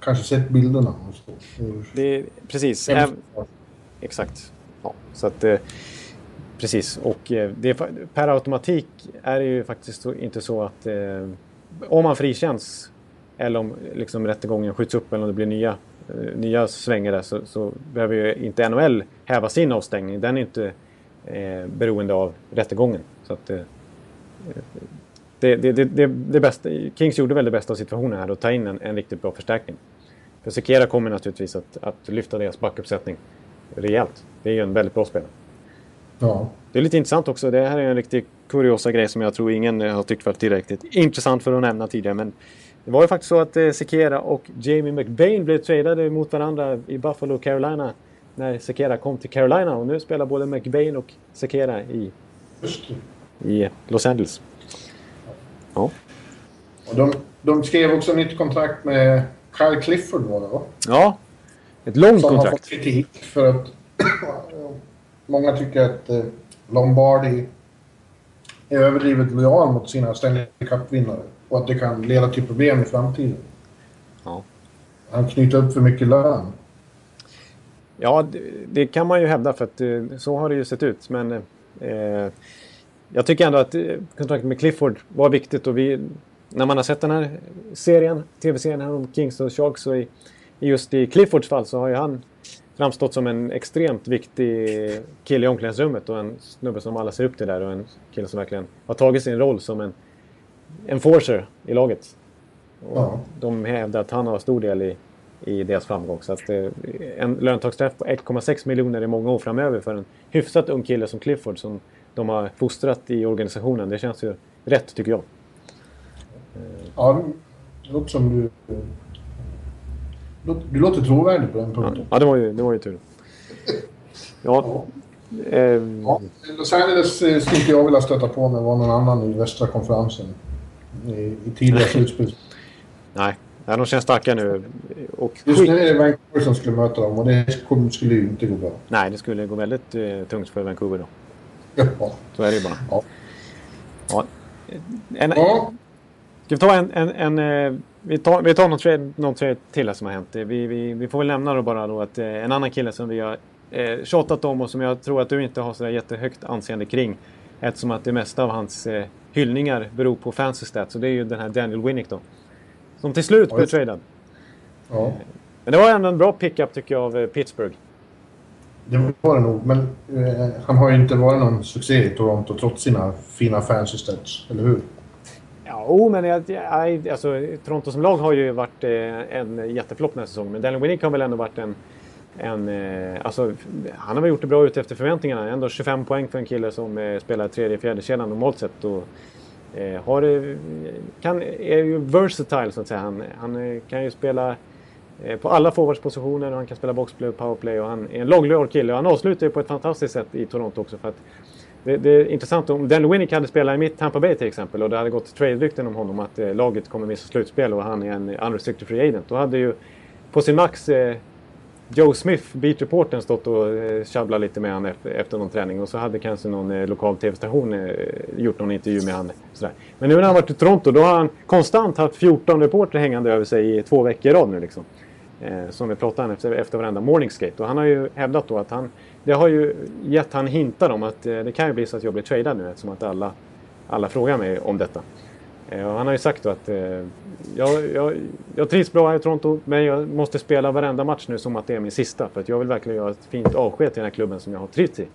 kanske sett bilderna. Det, precis. Äm, exakt. Ja, så att, eh, precis. Och eh, det, per automatik är det ju faktiskt inte så att eh, om man frikänns eller om liksom, rättegången skjuts upp eller om det blir nya, nya svängar där så, så behöver ju inte NHL häva sin avstängning. Den är inte eh, beroende av rättegången. Så att, det, det, det, det, bästa, Kings gjorde väl det bästa av situationen här och ta in en, en riktigt bra förstärkning. För Sekera kommer naturligtvis att, att lyfta deras backuppsättning rejält. Det är ju en väldigt bra spelare. Ja. Det är lite intressant också. Det här är en riktigt kuriosa grej som jag tror ingen har tyckt var tillräckligt intressant för att nämna tidigare. Men det var ju faktiskt så att eh, Sekera och Jamie McBain blev tradade mot varandra i Buffalo, Carolina. När Sekera kom till Carolina och nu spelar både McBain och Sekera i, i Los Angeles. Ja. Och de, de skrev också nytt kontrakt med Kyle Clifford var det va? Ja, ett långt Som kontrakt. Som har fått kritik för att många tycker att eh, Lombardi är överdrivet lojal mot sina Stanley Cup-vinnare och att det kan leda till problem i framtiden. Ja. Han knyter upp för mycket lön. Ja, det, det, kan man ju hävda för att eh, så har det ju sett ut. Men eh, jag tycker ändå att eh, kontraktet med Clifford var viktigt och vi, när man har sett den här serien, tv-serien här om Kings och Sharks och i, just i Cliffords fall så har ju han framstått som en extremt viktig kille i omklädningsrummet och en snubbe som alla ser upp till där och en kille som verkligen har tagit sin roll som en enforcer i laget. Och ja. De hävdar att han har stor del i, i deras framgång. Så att eh, en löntagsträff på 1,6 miljoner i många år framöver för en hyfsat ung kille som Clifford som de har fostrat i organisationen. Det känns ju rätt tycker jag. Ja, det låter som du... Du låter trovärdig på den punkten. Ja, det var ju, det var ju tur. Ja. ja. Eh, ja. Los Angeles eh, skulle jag vilja stöta på med var någon annan i västra konferensen. I, i tidiga slutspel. Nej, ja, de känns starka nu. Och Just nu är det Vancouver som skulle möta dem och det skulle ju inte gå bra. Nej, det skulle gå väldigt eh, tungt för Vancouver då. Ja. Så är det ju bara. Ja. ja. En, ja. Ska vi ta en... en, en eh, vi tar, vi tar någon, trade, någon trade till som har hänt. Vi, vi, vi får väl nämna då bara då att eh, en annan kille som vi har eh, tjatat om och som jag tror att du inte har sådär jättehögt anseende kring. Eftersom att det mesta av hans eh, hyllningar beror på fancy stats. Och det är ju den här Daniel Winnick då. Som till slut blev tradad. Ja. Men det var ändå en bra pickup tycker jag av eh, Pittsburgh. Det var det nog, men eh, han har ju inte varit någon succé i Toronto trots sina fina fancy stats, eller hur? Ja, men jag, jag, alltså, Toronto som lag har ju varit eh, en jätteflopp den här säsongen. Men Daniel Winnick har väl ändå varit en... en eh, alltså, han har väl gjort det bra ut efter förväntningarna. Ändå 25 poäng för en kille som eh, spelar tredje, fjärde kedjan normalt sett. Och, eh, har, eh, kan, är ju versatile så att säga. Han, han eh, kan ju spela Eh, på alla forwardspositioner och han kan spela boxplay och powerplay och han är en långlöd kille. Och han avslutar ju på ett fantastiskt sätt i Toronto också. För att det, det, är intressant om Dan Winnick hade spelat i mitt Tampa Bay till exempel och det hade gått trade-rykten om honom att eh, laget kommer missa slutspel och han är en unrestricted free agent. Då hade ju på sin max eh, Joe Smith, beatreportern, stått och eh, tjabblat lite med honom efter, efter någon träning och så hade kanske någon eh, lokal tv-station eh, gjort någon intervju med honom. Men nu när han varit i Toronto då har han konstant haft 14 reporter hängande över sig i två veckor i rad nu liksom. Eh, som vi pratade om efter, efter varenda morningskate. Och han har ju hävdat då att han... Det har ju gett han hintar om att eh, det kan ju bli så att jag blir tradad nu eftersom att alla, alla frågar mig om detta. Eh, och han har ju sagt då att jag, jag, jag trivs bra här i Toronto men jag måste spela varenda match nu som att det är min sista. För att jag vill verkligen göra ett fint avsked till den här klubben som jag har trivts i.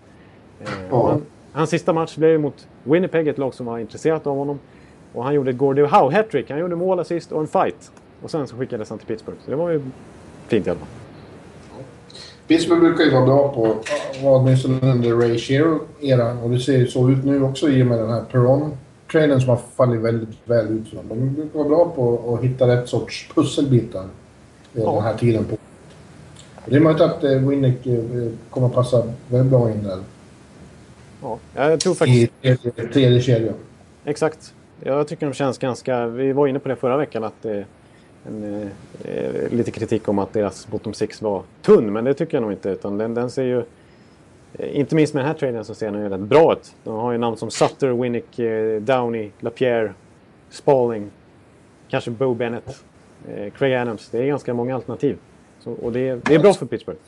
Ja. han, hans sista match blev mot Winnipeg, ett lag som var intresserat av honom. Och han gjorde ett Gordie Howe hattrick. Han gjorde mål, assist och en fight. Och sen så skickades han till Pittsburgh. Så det var ju fint i alla fall. Pittsburgh brukar ju vara bra på, var åtminstone under Ray Shero-eran, och det ser ju så ut nu också i och med den här Perron-traden som har fallit väldigt väl ut för dem. De brukar vara bra på att hitta rätt sorts pusselbitar eh, Ja. den här tiden på. Och det är möjligt att eh, Winnick eh, kommer passa väldigt bra in där Ja, jag tror faktiskt... i tredje, tredje kedjan. Exakt. Jag tycker de känns ganska... Vi var inne på det förra veckan att det en, eh, lite kritik om att deras bottom six var tunn, men det tycker jag nog inte. Utan den, den ser ju... Eh, inte minst med den här traden så ser den ju rätt bra ut. De har ju namn som Sutter, Winnick, eh, Downey, LaPierre, Spalling, kanske Bo Bennett, eh, Craig Adams. Det är ganska många alternativ. Så, och det, är- det är bra för Pittsburgh.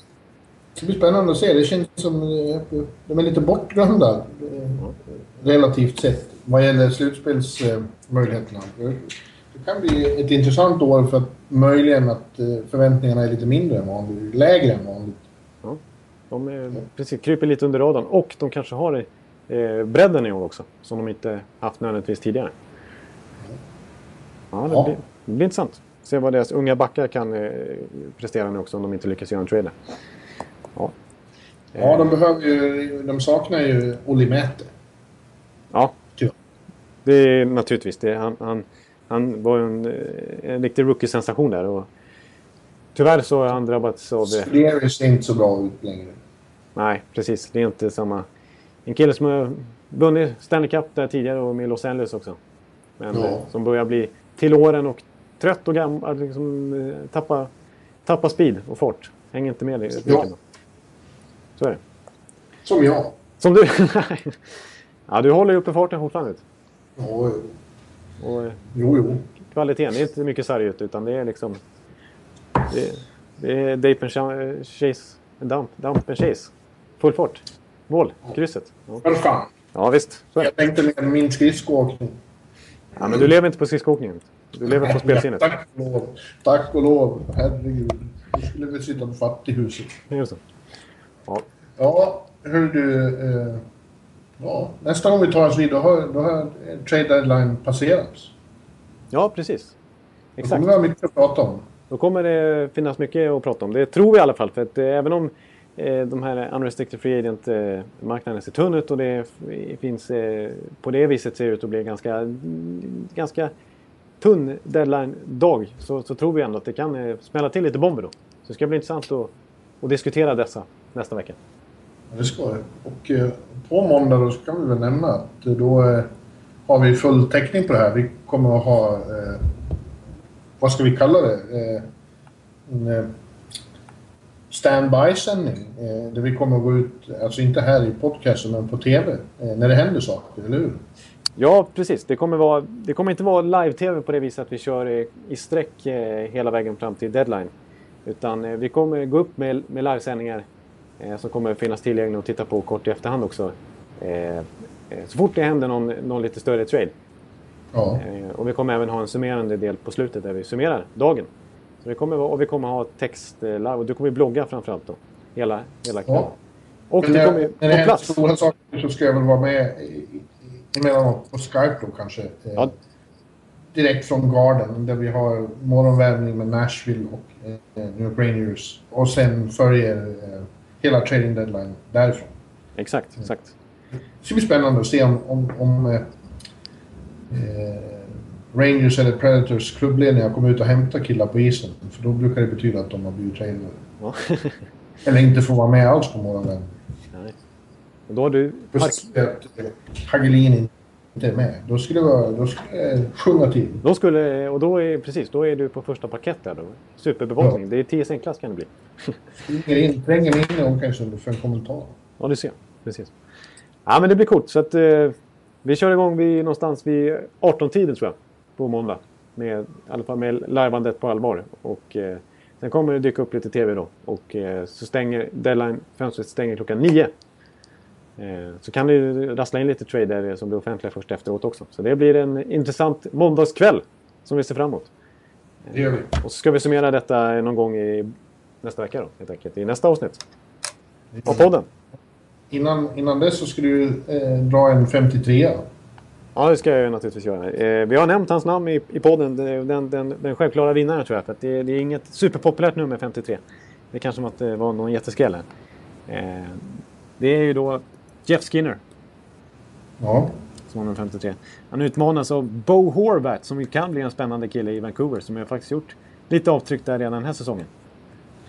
Det ska bli spännande att se. Det känns som eh, de är lite bortglömda eh, relativt sett vad gäller slutspelsmöjligheterna. Det kan bli ett intressant år för att möjligen att eh, förväntningarna är lite mindre än vanligt, lägre än vanligt. De är, precis, kryper lite under radarn och de kanske har eh, bredden i år också. Som de inte haft nödvändigtvis tidigare. Ja, det, Ja. Blir, det blir intressant. Se vad deras unga backar kan eh, prestera nu också om de inte lyckas göra en trailer. Ja. Ja, de behöver ju... De saknar ju Olimäte. ja, Tyvärr. det är naturligtvis det. Han, han, han var en, eh, en riktig rookie-sensation där. Och tyvärr så har han drabbats av... Det ser inte så bra ut längre. Nej, precis. Det är inte samma... En kille som har vunnit Stanley Cup där tidigare och med Los Angeles också. Men Ja. eh, som börjar bli till åren och trött och gammal. Liksom, eh, tappa, tappa speed och fart. Hänger inte med. i- Ja. Så är det. Som jag. Som du... ja, du håller ju uppe farten fortfarande. Ja, Och jo, jo. kvaliteten, det är inte mycket sarg ut utan det är liksom... Det, det är Dape and Cha- Chase... Dump, dump and Chase. Full fart. Mål. Krysset. Ja, För fan. ja visst. Så. Jag tänkte mer min skridskoåkning. Ja, men du lever inte på skridskoåkningen. Du lever på spelsinnet. Tack och lov. Tack och lov. Herregud. Då skulle vi sitta på fattighuset. Just det. Ja, Ja, hör du. Eh, ja, nästa gång vi tar oss vid då har, då har trade deadline passerats. ja precis. Då Exakt. kommer vi ha mycket att prata om. Då kommer det finnas mycket att prata om. Det tror vi i alla fall. För att eh, även om eh, de här unrestricted free agent-marknaden ser tunn ut och det finns eh, på det viset ser ut att bli ganska, ganska tunn deadline-dag så, så tror vi ändå att det kan eh, smälla till lite bomber då. Så det ska bli intressant att, att diskutera dessa nästa vecka. Ja, Det ska det. Och eh, på måndag då så kan vi väl nämna att eh, då eh, har vi full täckning på det här. Vi kommer att ha, eh, vad ska vi kalla det? Eh, en standby-sändning. Eh, där vi kommer att gå ut, alltså inte här i podcasten men på TV. Eh, när det händer saker, eller hur? Ja, precis. Det kommer, vara, det kommer inte vara live-tv på det viset att vi kör i, i sträck eh, hela vägen fram till deadline. Utan eh, vi kommer gå upp med, med livesändningar som kommer finnas tillgängliga att titta på kort i efterhand också. Eh, eh, så fort det händer någon, någon lite större trade. Ja. Eh, och vi kommer även ha en summerande del på slutet där vi summerar dagen. Så det kommer och vi kommer ha text eh, live och du kommer blogga framförallt då. Hela, hela kvällen. Ja. Och Men det när, kommer när på det händer plats. stora saker så ska jag väl vara med emellanåt på Skype då kanske. Eh, Ja. Direkt från Garden där vi har morgonvärmning med Nashville och eh, New Rangers. Och sen följer eh, hela trading deadline därifrån. Exakt, exakt. Det ska bli spännande att se om, om, om eh, eh, Rangers eller Predators klubbledningar kommer ut och hämtar killar på isen. För då brukar det betyda att de har blivit tradade. Ja. Eller inte får vara med alls på morgonvärmning. Nej. Och då har du eh, Hagelin inte är med. Då skulle jag, då skulle jag sjunga till. Då skulle, och då är, precis, då är du på första parkett där då. Superbevakning. Ja. Det är TS enklast kan det bli. Springer in, tränger in någon kanske för en kommentar. Ja, du ser. Precis. Ja, men det blir coolt. Så att, eh, vi kör igång vid, någonstans vid 18-tiden tror jag. På måndag. Med, I alla fall med livebandet på allvar. Och, eh, sen kommer det dyka upp lite tv då. Och eh, så stänger deadline-fönstret stänger klockan 9 så kan det ju rassla in lite trader som blir offentliga först efteråt också. Så det blir en intressant måndagskväll som vi ser fram emot. Det gör vi. Och så ska vi summera detta någon gång i nästa vecka då, helt enkelt. I nästa avsnitt. Av podden. Innan, innan dess så ska du eh, dra en 53 Ja, det ska jag naturligtvis göra. Eh, vi har nämnt hans namn i, i podden. Den, den, den, självklara vinnaren tror jag. För att det, det är inget superpopulärt nummer 53. Det kanske att det var någon jätteskräll här. Eh, det är ju då Jeff Skinner Ja. som nummer 53. Han utmanas av Bo Horvath som ju kan bli en spännande kille i Vancouver. Som ju faktiskt gjort lite avtryck där redan den här säsongen.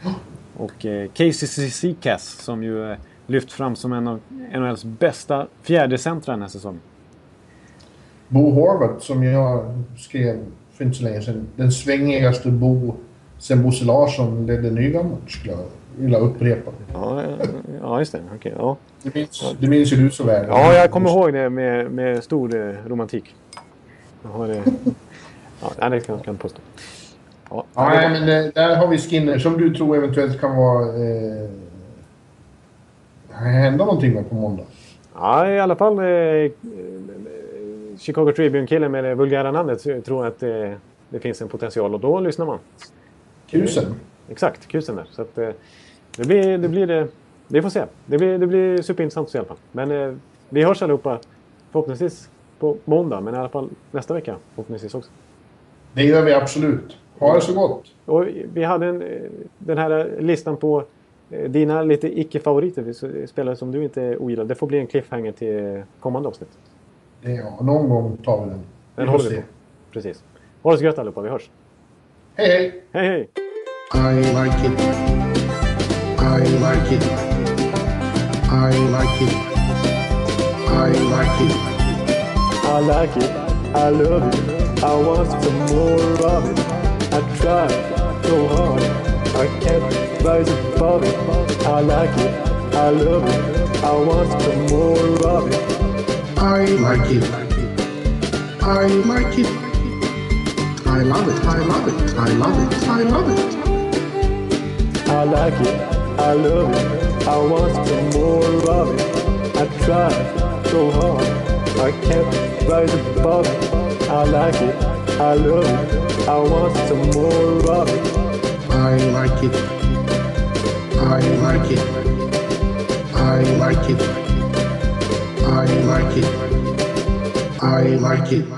Och eh, Casey Cizikas som ju eh, lyft fram som en av NHLs bästa fjärdecentra den här säsongen. Bo Horvath som jag skrev för inte så länge sedan. Den svängigaste Bo sen Bosse Larsson ledde Nygammalt skulle jag vilja upprepa. Ja, ja just det. Okej, ja. Det minns, det minns ju du så väl. ja, jag kommer ihåg det med, med stor eh, romantik. Jag har, eh, ja, det kan jag påstå. Ja, Ja, men eh, där har vi Skinner som du tror eventuellt kan vara... Eh, hända någonting med på måndag. Ja, i alla fall eh, Chicago Tribune-killen med det vulgära namnet tror att eh, det finns en potential och då lyssnar man. Kusen. Exakt, kusen där. Så att, det blir det. Blir vi får se. Det blir, det blir superintressant att se i alla fall. Men eh, vi hörs allihopa förhoppningsvis på måndag, men i alla fall nästa vecka förhoppningsvis också. Det gör vi absolut. Ha det så gott. Och vi hade en, eh, den här listan på eh, dina lite icke-favoriter, spelare som du inte ogillar. Det får bli en cliffhanger till kommande avsnitt. Ja, någon gång tar vi den. Vi Den håller vi på. Precis. Ha det så gött allihopa, vi hörs. Hej, hej! Hej hej! I like it. I like it. I like it. I like it. I like it, I love it, I want some more of it. I try so hard, I can't rise above it. I like it, I love it, I want some more of it. I like it. I like it. I love it. I love it. I love it. I love it. I like it, I love it, I want some more of it. I try so hard, I can't rise above it. I like it, I love it, I want some more of it. I like it. I like it. I like it. I like it. I like it. Like it.